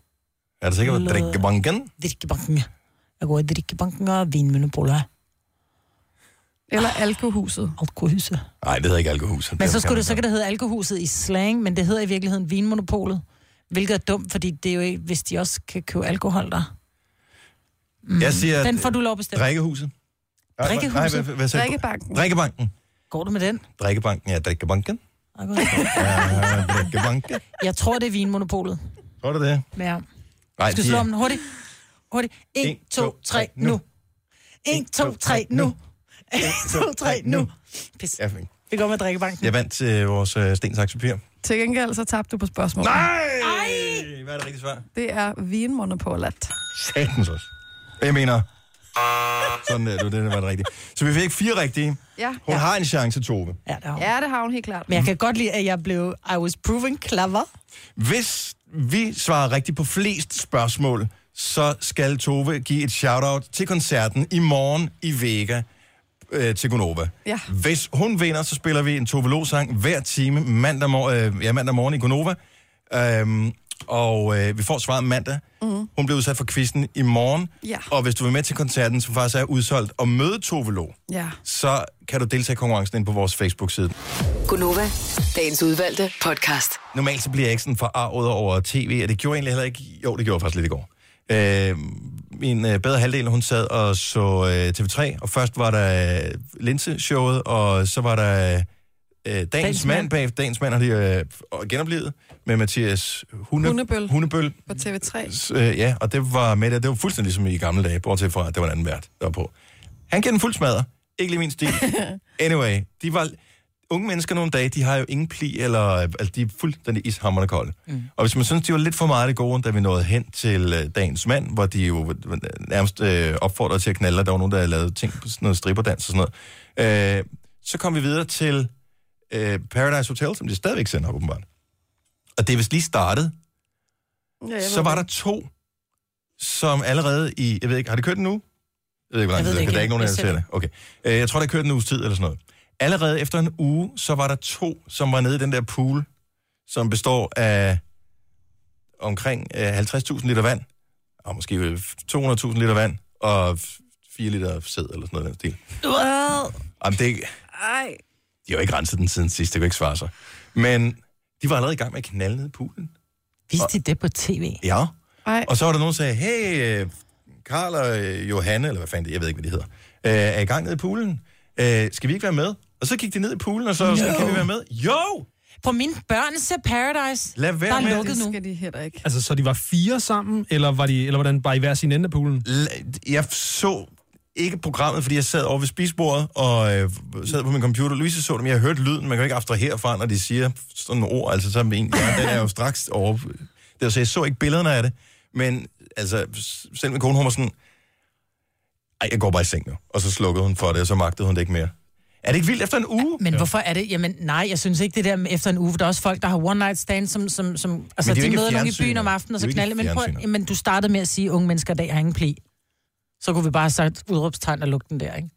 Er det sikkert, at Eller- drikke banken? Drikkebanken. Jeg går i drikkebanken og Vinmonopolet. Eller Alkohuset? Alkohuset. Nej, det hedder ikke alkohus. Men så, skulle det, så kan det hedde Alkohuset i slang, men det hedder i virkeligheden Vinmonopolet. Hvilket er dumt, fordi det er jo ikke, hvis de også kan købe alkohol der. Mm. Jeg siger... Den får du lov at bestemme. Drikkehuset. Nej, Drikkehuset? Nej, hvad, hvad du? Drikkebanken. Drikkebanken. Går du med den? Drikkebanken, ja, drikkebanken. Godt. Ja, drikkebanken. Jeg tror, det er Vinmonopolet. Tror du det? Ja. Nej, Skal slå om den hurtigt? Hurtigt. 1, En, 2, to, 3, tre, nu. nu. 1, 2, 3, nu. 1, 2, 3, nu. Pis. Vi går med drikkebanken. Jeg vandt til vores øh, sten, saks, papir. Til gengæld så tabte du på spørgsmålet. Nej! Ej! Hvad er det rigtige svar? Det er vinmonopolet. Satans også. Jeg mener... Sådan der, det var det, var det rigtige. Så vi fik fire rigtige. Ja. Hun ja. har en chance, Tove. Ja, det har Ja, det har hun helt klart. Men jeg kan godt lide, at jeg blev... I was proven clever. Hvis vi svarer rigtigt på flest spørgsmål, så skal Tove give et shout-out til koncerten i morgen i Vega øh, til Gonova. Ja. Hvis hun vinder, så spiller vi en Tove hver time mandag, mor- øh, ja, mandag morgen i Gonova. Øhm, og øh, vi får svaret mandag. Mhm. Hun bliver udsat for quizzen i morgen. Ja. Og hvis du vil med til koncerten, som faktisk er udsolgt, og møde Tove Lo, Ja. så kan du deltage i konkurrencen ind på vores Facebook-side. Gunova, dagens udvalgte podcast. Normalt så bliver jeg ikke sådan forarvet over tv, og det gjorde jeg egentlig heller ikke. Jo, det gjorde jeg faktisk lidt i går. Øh, min øh, bedre halvdel, hun sad og så øh, TV3, og først var der øh, Linse-showet, og så var der øh, Dagens, Dagens Mand Mand. bag Dagens Mand, har de øh, genoplevet med Mathias Hunde, Hundebøl. Hundebøl. På TV3. S- Øh, ja, og det var med det. Det var fuldstændig ligesom i gamle dage, bortset fra, at det var en anden vært, der var på. Han giver den fuld smadre. Ikke lige min stil. [laughs] Anyway, de var... Unge mennesker nogle dage, de har jo ingen pli, eller altså, de er fuldstændig ishammerende kolde. Mm. Og hvis man synes, de var lidt for meget det gode, da vi nåede hen til øh, dagens mand, hvor de jo øh, nærmest øh, opfordrede til at knalde, der var nogen, der havde lavet ting på sådan noget stripperdans og sådan noget. Øh, så kom vi videre til øh, Paradise Hotel, som de stadigvæk sender op, åbenbart. Og det er vist lige startet. Ja, Så var det. der to, som allerede i... Jeg ved ikke, har det kørt nu? Jeg ved ikke, hvor Jeg lang tid det er. ikke. Der er ikke nogen, der ser det. Okay. Øh, Jeg tror, det har kørt en uges tid eller sådan noget. Allerede efter en uge, så var der to, som var nede i den der pool, som består af omkring øh, 50.000 liter vand, og måske øh, 200.000 liter vand, og 4 liter sæd eller sådan noget den stil. Jamen, det, Ej. de har jo ikke renset den siden sidst, det kan ikke svare sig. Men de var allerede i gang med at knalde ned i poolen. Viste de det på tv? Ja. Ej. Og så var der nogen, der sagde, hey, øh, Karl og øh, Johanne, eller hvad fanden det er, jeg ved ikke, hvad de hedder, øh, er i gang nede i poolen. Øh, skal vi ikke være med? Og så gik de ned i poolen, og så Jo. no. kan vi være med. Jo! På mine børn ser Paradise. Lad være der med er at- lukket Det nu. skal de heller ikke. Altså, så de var fire sammen, eller var de, eller hvordan, bare i hver sin ende af poolen? L- Jeg så ikke programmet, fordi jeg sad over ved spisbordet og øh, sad på min computer. Louise så dem, jeg hørte lyden. Man kan jo ikke abstrahere fra, når de siger sådan nogle ord. Altså, så er en, ja, den er jo straks over. Det var, så jeg så ikke billederne af det. Men altså, selv min kone, hun var sådan, ej, jeg går bare i seng nu. Og så slukkede hun for det, og så magtede hun det ikke mere. Er det ikke vildt efter en uge? Men hvorfor er det? Jamen, nej, jeg synes ikke det der med efter en uge, for der er også folk, der har one night stand, som, som, som altså, de er jo møder nogen i byen om aftenen, og så jo ikke knalde. Men, prøv, men du startede med at sige, at unge mennesker i dag har ingen pli. Så kunne vi bare have sagt udråbstegn og lukke den der, ikke?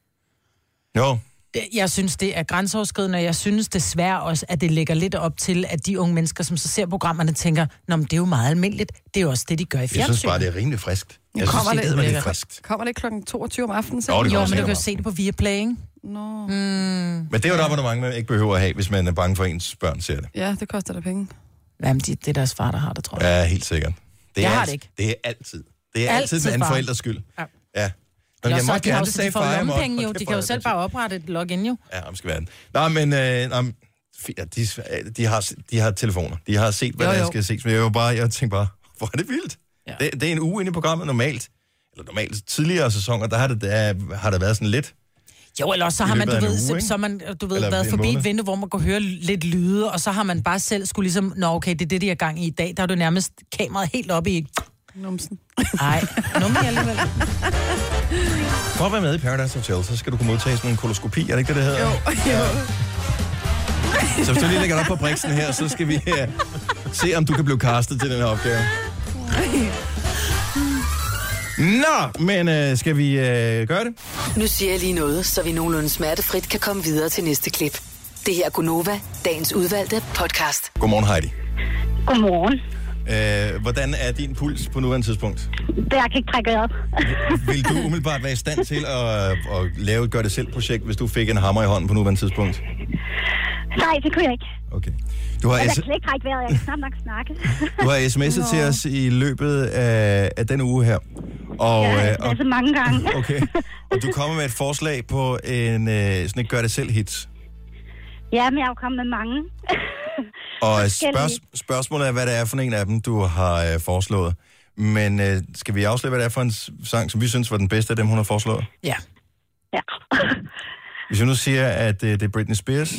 Jo. Det- Jeg synes, det er grænseoverskridende, og jeg synes desværre også, at det lægger lidt op til, at de unge mennesker, som så ser programmerne, tænker, Nå, men det er jo meget almindeligt. Det er jo også det, de gør i Jeg fjernsynet. synes bare, det er rimelig friskt. Jeg synes, Kommer det, det- det, det er det- friskt. Kommer det klokken 22 om aftenen? Jo, det Jo, men du kan jo se det på Viaplay, ikke? Nå. Mm. Men det er jo et abonnement, man ikke behøver at have, hvis man er bange for, at ens børn ser det. Ja, det koster da penge. Jamen, de, det er deres far, der har det, tror jeg. Ja, helt sikkert. Det Jeg er har alt- det ikke. Det er altid. Det er altid, Altid den anden forældres skyld. Ja. Ja. Nå, jeg så, må de, har gerne det far, jeg må- lommepenge jo. De kan jo selv det bare oprette et login jo. Ja, om skal være den. Nå, men øh, nå, de, de, har, de har telefoner. De har set, hvad Jo, der jo. skal ses. Men jeg, var bare, jeg tænkte bare, hvor er det vildt. Ja. Det, det, er en uge inde i programmet normalt. Eller normalt tidligere sæsoner, der har det, der, har det været sådan lidt. Jo, eller også så har man, du ved, uge, så, ikke? så har man, du ved, Eller været forbi måned. et vindue, hvor man kunne høre lidt lyde, og så har man bare selv skulle ligesom, nå okay, det er det, de er gang i i dag. Der er du nærmest kameraet helt oppe i... Numsen. Nej, nummen [laughs] alligevel. For at være med i Paradise Hotel, så skal du kunne modtage sådan en koloskopi, er det ikke det, det hedder? Jo, jo. Så hvis du lige lægger op på briksen her, så skal vi uh, [laughs] se, om du kan blive castet til den her opgave. Nå, men uh, skal vi uh, gøre det? Nu siger jeg lige noget, så vi nogenlunde smertefrit kan komme videre til næste klip. Det her er Gunova, dagens udvalgte podcast. Godmorgen, Heidi. Godmorgen. Uh, hvordan er din puls på nuværende tidspunkt? Det jeg kan ikke trække op. Vil du umiddelbart være i stand til at, at lave et gør-det-selv-projekt, hvis du fik en hammer i hånden på nuværende tidspunkt? Nej, det kunne jeg ikke. Okay. Du har, Jeg s- kan slet ikke trække vejret. Jeg kan nok snakke. du har sms'et til os i løbet af, af den uge her. Og, ja, øh, det er så mange gange. [laughs] Okay. Og du kommer med et forslag på en øh, sådan et gør-det-selv-hit. ja, men jeg er jo kommet med mange. Og [laughs] spørg- spørgsmålet er, hvad det er for en af dem, du har øh, foreslået. Men øh, skal vi afsløre, hvad det er for en sang, som vi synes var den bedste af dem, hun har foreslået? Ja. Ja. Hvis jeg nu siger, at øh, det er Britney Spears,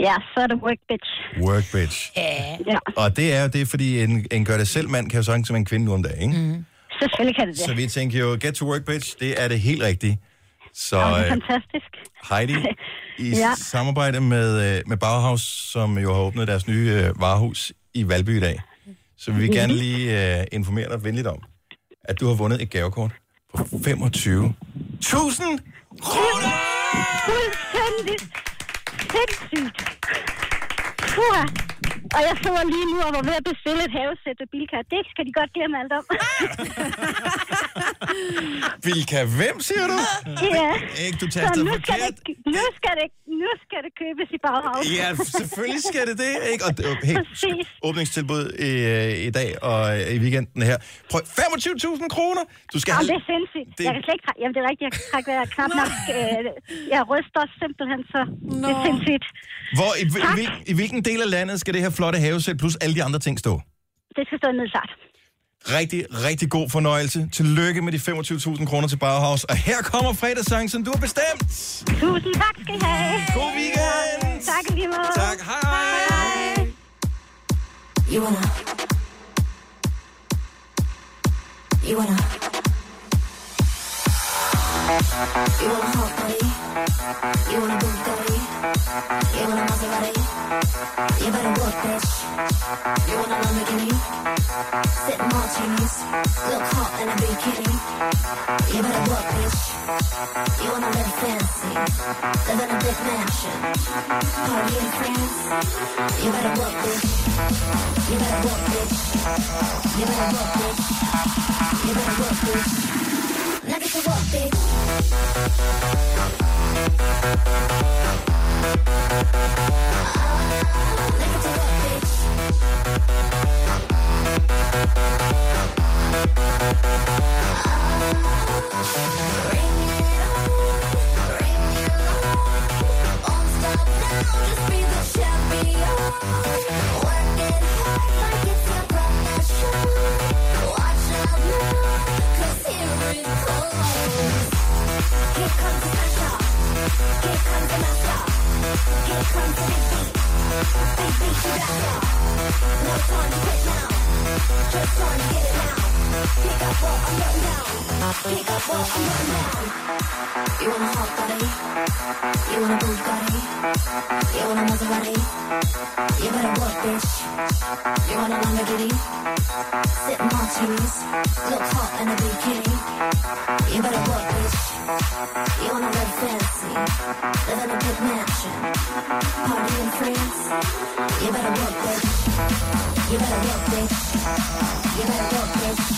Ja, så er det work bitch. Work bitch. Ja, Og det er jo det, fordi en, en gør det selv mand kan jo sagtens være en kvinde nu om dagen, ikke? Mm. selvfølgelig kan det det. Så vi tænker jo, get to work, bitch, det er det helt rigtige. Så Nå, det er øh, fantastisk. Heidi, [laughs] i Ja. ja. samarbejde med, øh, med Bauhaus, som jo har åbnet deres nye øh, varehus i Valby i dag, så vil vi gerne Mhm. lige øh, informere dig venligt om, at du har vundet et gavekort på 25 tusind kroner! Fuldstændig sindssygt. Puha. Og jeg så lige nu og var ved at bestille et havesæt til Bilka. Det skal de godt glemme alt om. [laughs] Vilka, hvem siger du? ja. Ikke, du Så taster nu skal, forkert. det, nu, skal det, nu skal det købes i Bauhaus. Ja, selvfølgelig skal det det, ikke? Og det- hey, Præcis. åbningstilbud i, øh, i dag og øh, i weekenden her. Prøv, 25.000 kroner! Du skal Jamen, have... det er sindssygt. Det-. Jeg kan slet ikke trække... Jamen, det er rigtigt. Jeg kan trække vejret knap nok. Øh, jeg ryster simpelthen, så det er sindssygt. Hvor, i, i, Tak. hvil, I hvilken del af landet skal det her flotte havesæt plus alle de andre ting stå? Det skal stå nedlagt. Rigtig, rigtig god fornøjelse. Tillykke med de 25.000 kroner til Bauhaus. Og her kommer fredagssangen, som du har bestemt. Tusind tak skal I have. God weekend. Tak lige måde. Tak. Hej. Hej. You wanna You wanna You wanna hot body You wanna Bugatti You wanna Maserati You better work bitch. You wanna Lamborghini Sip martinis Look hot in a bikini. You better work bitch. You wanna live fancy Live in a big mansion. Party in France? You better work bitch. You better work bitch. You better work bitch. You better work bitch Now get to work bitch You want a hot body? You want a Bugatti? You want a Maserati? You better work, bitch. You want a Lamborghini? Sip martinis, look hot in a bikini. You better work, bitch. You wanna live fancy, live in a big mansion, party in France. You better work, bitch. You better work, bitch.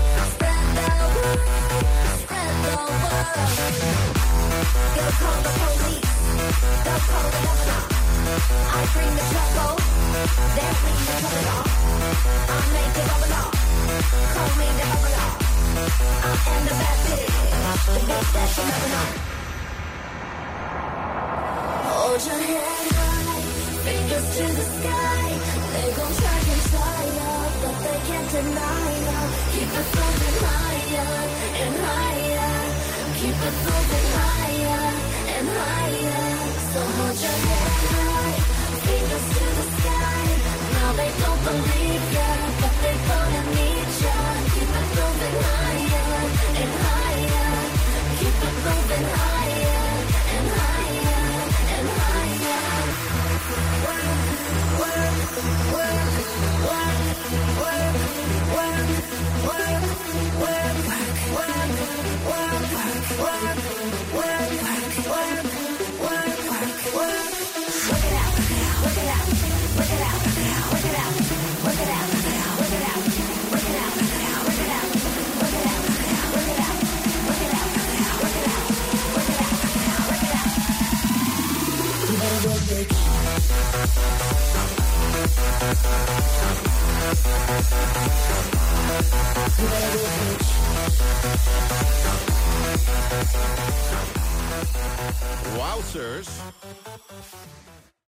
Hold your head high, fingers to the sky. They gon' try and try ya, but they can't deny ya. Keep it moving higher and higher. Keep it moving higher and higher. So hold your head high, fingers to the sky. Now they don't believe ya, but they gonna need ya. Keep it moving higher and higher. Keep it moving higher and higher and higher. You better work, bitch. Wowzers.